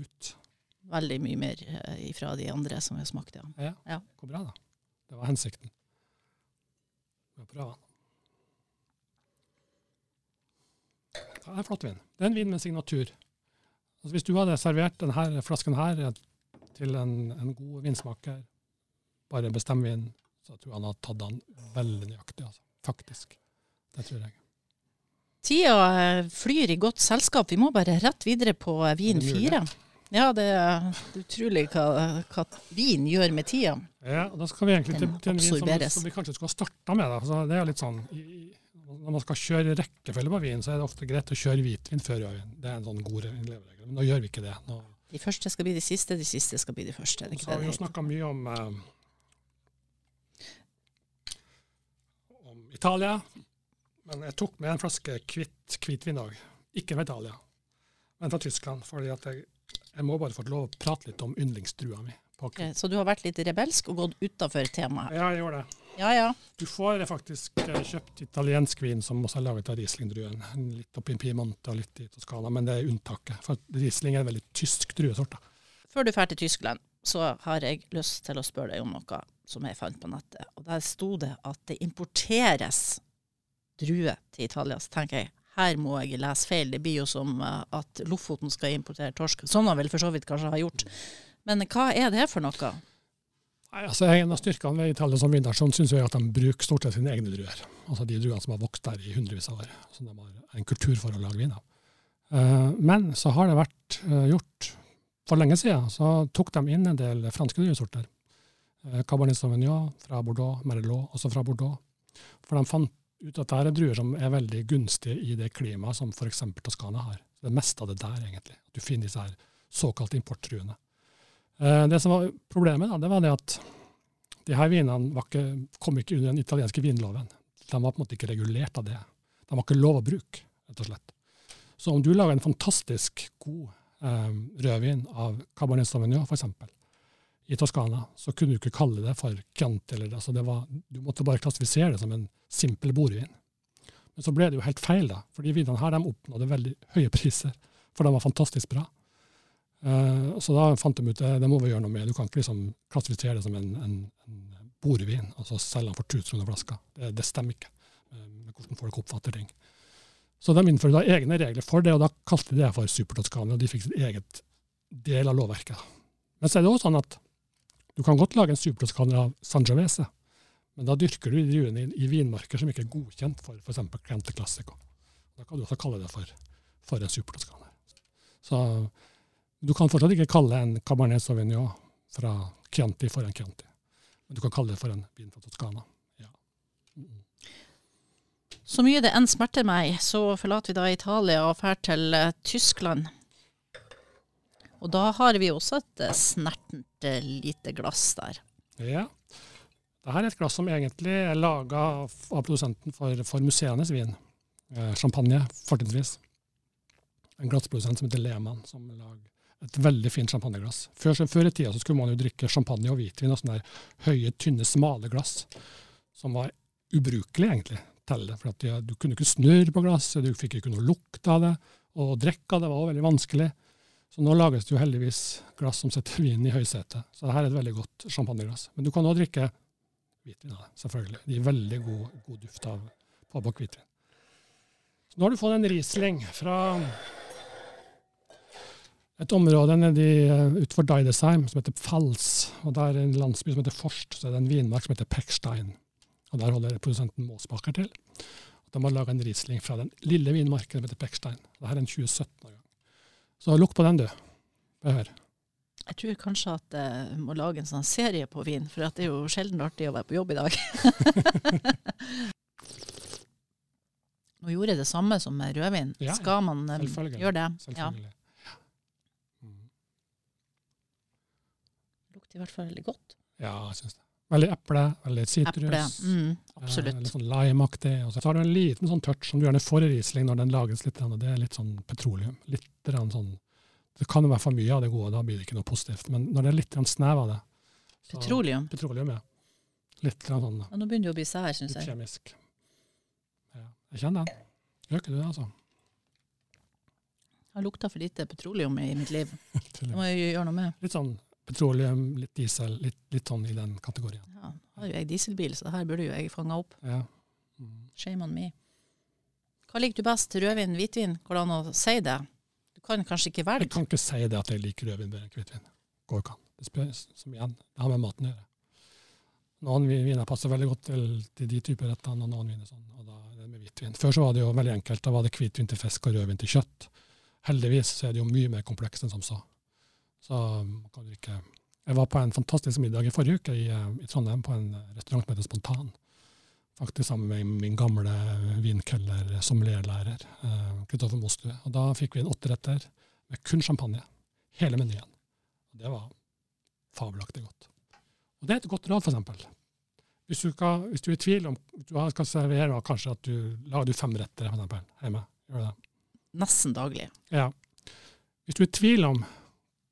ut veldig mye mer ifra de andre som vi har smakt. Ja. ja. ja. Hvor bra, da. Det var hensikten. Vi har. Det er flott vin. Det er en vin med signatur. Altså, hvis du hadde servert denne flasken her til en, en god vinsmaker, bare bestem vin, jeg tror han har tatt den veldig nøyaktig. Altså. Faktisk. Det tror jeg. Tida eh, flyr i godt selskap. Vi må bare rett videre på eh, vin fire. Ja, det er utrolig hva, hva, vin gjør med tida. Ja, Da skal vi egentlig til, til en vin som, som, vi kanskje skulle ha starta med. Da. Så det er litt sånn, i, Når man skal kjøre rekkefølge på vin, så er det ofte greit å kjøre hvitvin før rødvin. Det er en sånn god leveregel. Men nå gjør vi ikke det. Nå, de første skal bli de siste, de siste skal bli de første. så har vi jo snakka mye om eh, Italia. Men jeg tok med en flaske hvitt hvitvin òg. Ikke fra Italia, men fra Tyskland. fordi jeg, jeg, må bare få lov å prate litt om yndlingsdrua mi. Okay, så du har vært litt rebelsk og gått utafor temaet? Ja, jeg gjorde det. Ja, ja. Du får faktisk eh, kjøpt italiensk vin som også er laget av Riesling-druen. Litt oppi Piemonte og litt i Toskana, men det er unntaket. For Riesling er en veldig tysk druesort. Før du drar til Tyskland, så har jeg lyst til å spørre deg om noe som jeg fant på nettet. Og Der sto det at det importeres druer til Italia. Så tenker jeg her må jeg lese feil. Det blir jo som eh, at Lofoten skal importere torsk. Sånn har vel for så vidt kanskje ha gjort. Men hva er det for noe? Nei, altså En av styrkene ved Italia som vindnasjon syns jeg at de bruker stort sett sine egne druer. Altså de druene som har vokst der i hundrevis av år. Så de har en kultur for å lage vin av. Eh, men så har det vært eh, gjort For lenge siden så tok de inn en del franske druesorter. Eh, Cabernet Sauvignon fra Bordeaux, Merlot også fra Bordeaux. For de fant ut at det er druer som er veldig gunstige i det klimaet som f.eks. Toskana har. Det meste av det der, egentlig. Du finner disse her såkalte importdruene. Eh, det som var problemet, da, det var det at de her vinene ikke, kom ikke under den italienske vinloven. De var på en måte ikke regulert av det. De var ikke lov å bruke, rett og slett. Så om du lager en fantastisk god eh, rødvin av Cabernet Sauvignon, f.eks., i Toskana, så kunne du ikke kalle det for Chianti. Eller, altså det var, du måtte bare klassifisere det som en simpel bordvin. Men så ble det jo helt feil, da. For de vinene her de oppnådde veldig høye priser. For de var fantastisk bra. Uh, så da fant de ut det, det må vi gjøre noe med. Du kan ikke liksom klassifisere det som en, en, en bordvin, altså selge den for 1000 kroner flaska. Det, det, stemmer ikke uh, med hvordan folk oppfatter ting. Så de innførte da egne regler for det, og da kalte de det for Supertoskana, og de fikk sitt eget del av lovverket. Men så er det også sånn at du kan godt lage en supertoskaner av Sangiovese, men da dyrker du druene i, vinmarker som ikke er godkjent for f.eks. Cante Classico. Da kan du også kalle det for, for en supertoskaner. Så du kan fortsatt ikke kalle en Cabernet Sauvignon fra Chianti for en Chianti. Men du kan kalle det for en vin fra Toskana. Ja. Mm. Så mye det enn smerter meg, så forlater vi da Italia og drar til uh, Tyskland. Og da har vi også et uh, snertent uh, lite glass der. Ja. Dette er et glass som egentlig er laga av produsenten for, for museenes vin. champagne, fortrinnsvis. En glassprodusent som heter Lehmann, som lager et veldig fint champagneglass. Før, før, i tida så skulle man jo drikke champagne og hvitvin og sånne der høye, tynne, smale glass, som var ubrukelig egentlig til det. For de, du kunne ikke snurre på glasset, du fikk ikke noe lukt av det, og drikke av det var veldig vanskelig. Så nå lages det jo heldigvis glass som setter vinen i høysetet. Så dette er et veldig godt champagneglass. Men du kan òg drikke hvitvin av det, selvfølgelig. De gir veldig god, god duft av Pabak hvitvin. Så nå har du fått en Riesling fra et område nedi uh, utenfor Deidesheim som heter Pfalz. og Der er en landsby som heter Forst, så er det en vinmark som heter Pechstein. Og Der holder produsenten Måsbaker til. De har laga en Riesling fra den lille vinmarken som heter Pechstein. Dette er en 2017-årgang. Så lukk på den, du. Det her. Jeg tror kanskje at jeg må lage en sånn serie på vin, for det er jo sjelden artig å være på jobb i dag. Nå gjorde jeg det samme som med rødvin. Ja, Skal man um, gjøre det? Selvfølgelig. Ja. i hvert fall veldig godt. Ja, jeg syns det. Veldig eple, veldig sitrus. Mm, absolutt. Eh, litt sånn limeaktig. Og så har du en liten sånn touch som du gjerne får i Riesling når den lages litt. Det er litt sånn petroleum. Litt sånn, Det kan jo være for mye av det gode, da blir det ikke noe positivt. Men når det er litt snev av det så, Petroleum? Petroleum, ja. Litt sånn ja, Nå begynner det å bli sær, syns jeg. Kjemisk. Ja, jeg kjenner den. Gjør ikke du det, altså? Jeg har lukta for lite petroleum i mitt liv. Det må jeg gjøre noe med. Litt sånn petroleum, litt diesel, litt, litt, sånn i den kategorien. Ja, har jo jeg dieselbil, så det her burde jo jeg fanga opp. Ja. Mm. Shame on me. Hva liker du best, rødvin, hvitvin? Går det an å si det? Du kan kanskje ikke velge? Jeg kan ikke si det at jeg liker rødvin bedre enn hvitvin. Går ikke an. Det spørs som igjen. Det har med maten å gjøre. Noen viner passer veldig godt til, til de typer retter, og noen viner sånn. og da er det med hvitvin. Før så var det jo veldig enkelt. Da var det hvitvin til fisk og rødvin til kjøtt. Heldigvis så er det jo mye mer komplekst enn som så. Så kan drikke Jeg var på en fantastisk middag i forrige uke i, eh, i Trondheim, på en restaurant som heter Spontan. Faktisk sammen med min gamle vinkeller, sommelierlærer, Kristoffer eh, Mostue. Og da fikk vi en åtteretter med kun champagne. Hele menyen. Det var fabelaktig godt. Og det er et godt råd, f.eks. Hvis, hvis du er i tvil om du skal servere, kanskje at du lager du fem retter for eksempel, hjemme. Gjør det? Nesten daglig. Ja. Hvis du er i tvil om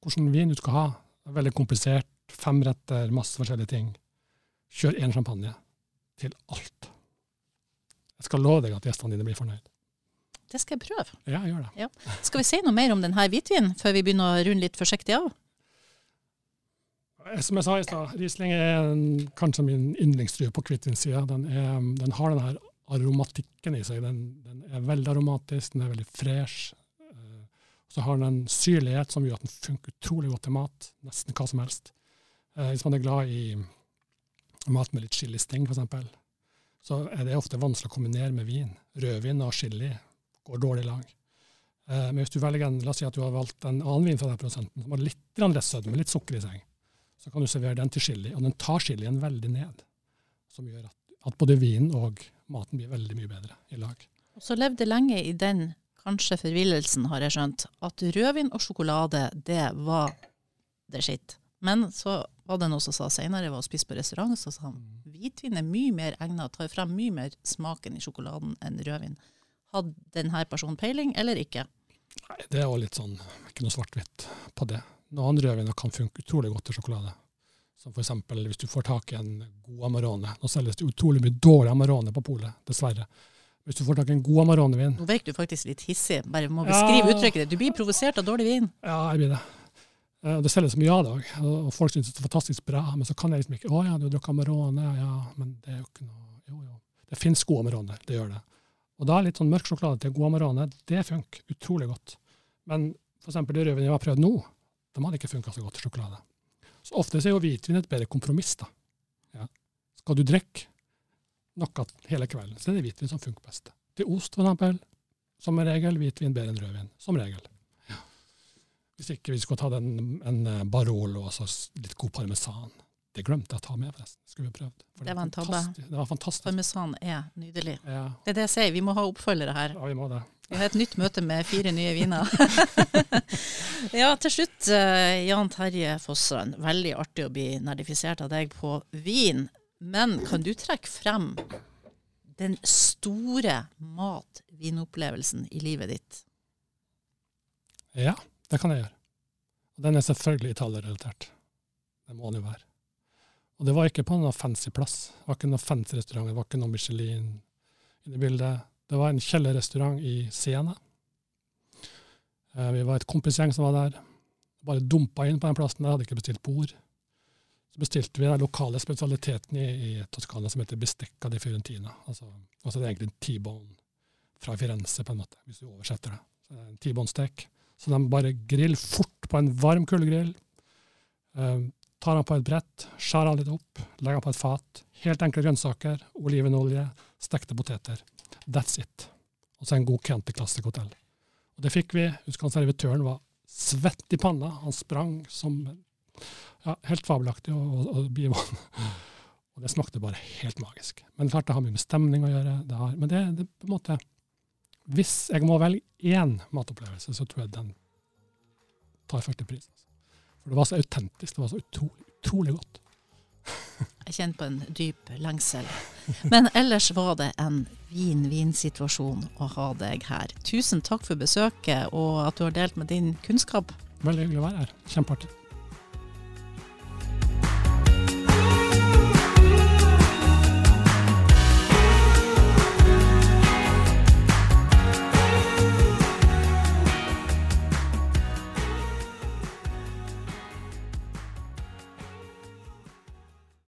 hvordan vin du skal ha. Veldig komplisert. Fem retter, masse forskjellige ting. Kjør én champagne til alt. Jeg skal love deg at gjestene dine blir fornøyd. Det skal jeg prøve. Ja, gjør det. Ja. Skal vi si noe mer om denne hvitvinen før vi begynner å runde litt forsiktig av? Som jeg sa i stad, Riesling er en, kanskje min yndlingsdrue på hvitvinsida. Den, den, har den her aromatikken i seg. Den, den, er veldig aromatisk, den er veldig fresh. Så har den en syrlighet som gjør at den funker utrolig godt til mat. Nesten hva som helst. Eh, hvis man er glad i mat med litt chilisting, f.eks., så er det ofte vanskelig å kombinere med vin. Rødvin og chili går dårlig lag. Eh, men hvis du velger en, la oss si at du har valgt en annen vin fra den prosenten som har litt sødme, litt sukker i seg, så kan du servere den til chili. Og den tar chilien veldig ned, som gjør at, at både vinen og maten blir veldig mye bedre i lag. Og så levde lenge i den kanskje forvillelsen, har jeg skjønt, at rødvin og sjokolade, det var det skitt. Men så var det noe som sa senere, jeg var og spiste på restaurant, så sa han hvitvin er mye mer egnet, tar frem mye mer smaken i sjokoladen enn rødvin. Hadde denne personen peiling, eller ikke? Nei, Det er jo litt sånn, ikke noe svart-hvitt på det. Noen rødviner kan funke utrolig godt til sjokolade. Som f.eks. hvis du får tak i en god Amarone. Nå selges det utrolig mye dårlig Amarone på polet, dessverre. Hvis du får tak i en god Amarone-vin. Nå virker du faktisk litt hissig. Bare må beskrive ja. uttrykket. Du blir provosert av dårlig vin. Ja, jeg blir det. Eh, det selges mye av det òg, og folk syns det er fantastisk bra. Men så kan jeg liksom ikke Å ja, du har drukket Amarone. Ja, men det er jo ikke noe Jo, jo. Det finnes god Amaroner, det gjør det. Og da er litt sånn mørk sjokolade til god Amarone, det funker utrolig godt. Men f.eks. det rødvinet jeg har prøvd nå, de hadde ikke funka så godt til sjokolade. Så ofte er jo hvitvin et bedre kompromiss. da. Ja. Skal du drikke, noe hele kvelden. Så det er hvitvin som funker best. Til ost, for eksempel, som regel hvitvin bedre enn rødvin. Som regel. Ja. Hvis ikke vi skulle tatt en, en eh, Barolo og litt god parmesan. Det glemte jeg å ta med, forresten. Skulle vi prøvd. For Det var en tabbe. Det var fantastisk. Parmesan er nydelig. Ja, Det er det jeg sier, vi må ha oppfølgere her. ja, vi må det. Vi har et nytt møte med fire nye viner. ja, til slutt, eh, Jan Terje Fossand. Veldig artig å bli nerdifisert av deg på vin. Men kan du trekke frem den store mat-vinopplevelsen i livet ditt? Ja, det kan jeg gjøre. Og den er selvfølgelig Italia-relatert. Det må den jo være. Og det var ikke på noen fancy plass. Det var ikke noen fancy restaurant, det var ikke noe Michelin i bildet. Det var en kjellerrestaurant i Siena. Eh, Vi var et kompisgjeng som var der. Bare dumpa inn på den plassen der, hadde ikke bestilt bord. Så bestilte vi den lokale spesialiteten i, i Toskana som heter bestekka di Fiorentina. Altså, altså det er egentlig en T-bone fra Firenze, på en måte, hvis du oversetter det. Så det er en T-bone-stek. Så de bare griller fort på en varm kullgrill. Eh, tar den på et brett, skjærer den litt opp, legger den på et fat. Helt enkle grønnsaker, olivenolje, stekte poteter. That's it. Og så en god Chianti Classic Hotel. Og det fikk vi. Husker han servitøren var svett i panna. Han sprang som ja, helt fabelaktig og, og, og bivån. Og det smakte bare helt magisk. Men klart det har mye med stemning å gjøre. Det har, men det, det på en måte Hvis jeg må velge én matopplevelse, så tror jeg den tar førstepris. Altså. For det var så autentisk. Det var så utrolig, utrolig godt. Jeg kjenner på en dyp lengsel. Men ellers var det en vin-vin-situasjon å ha deg her. Tusen takk for besøket og at du har delt med din kunnskap. Veldig hyggelig å være her. Kjempeartig.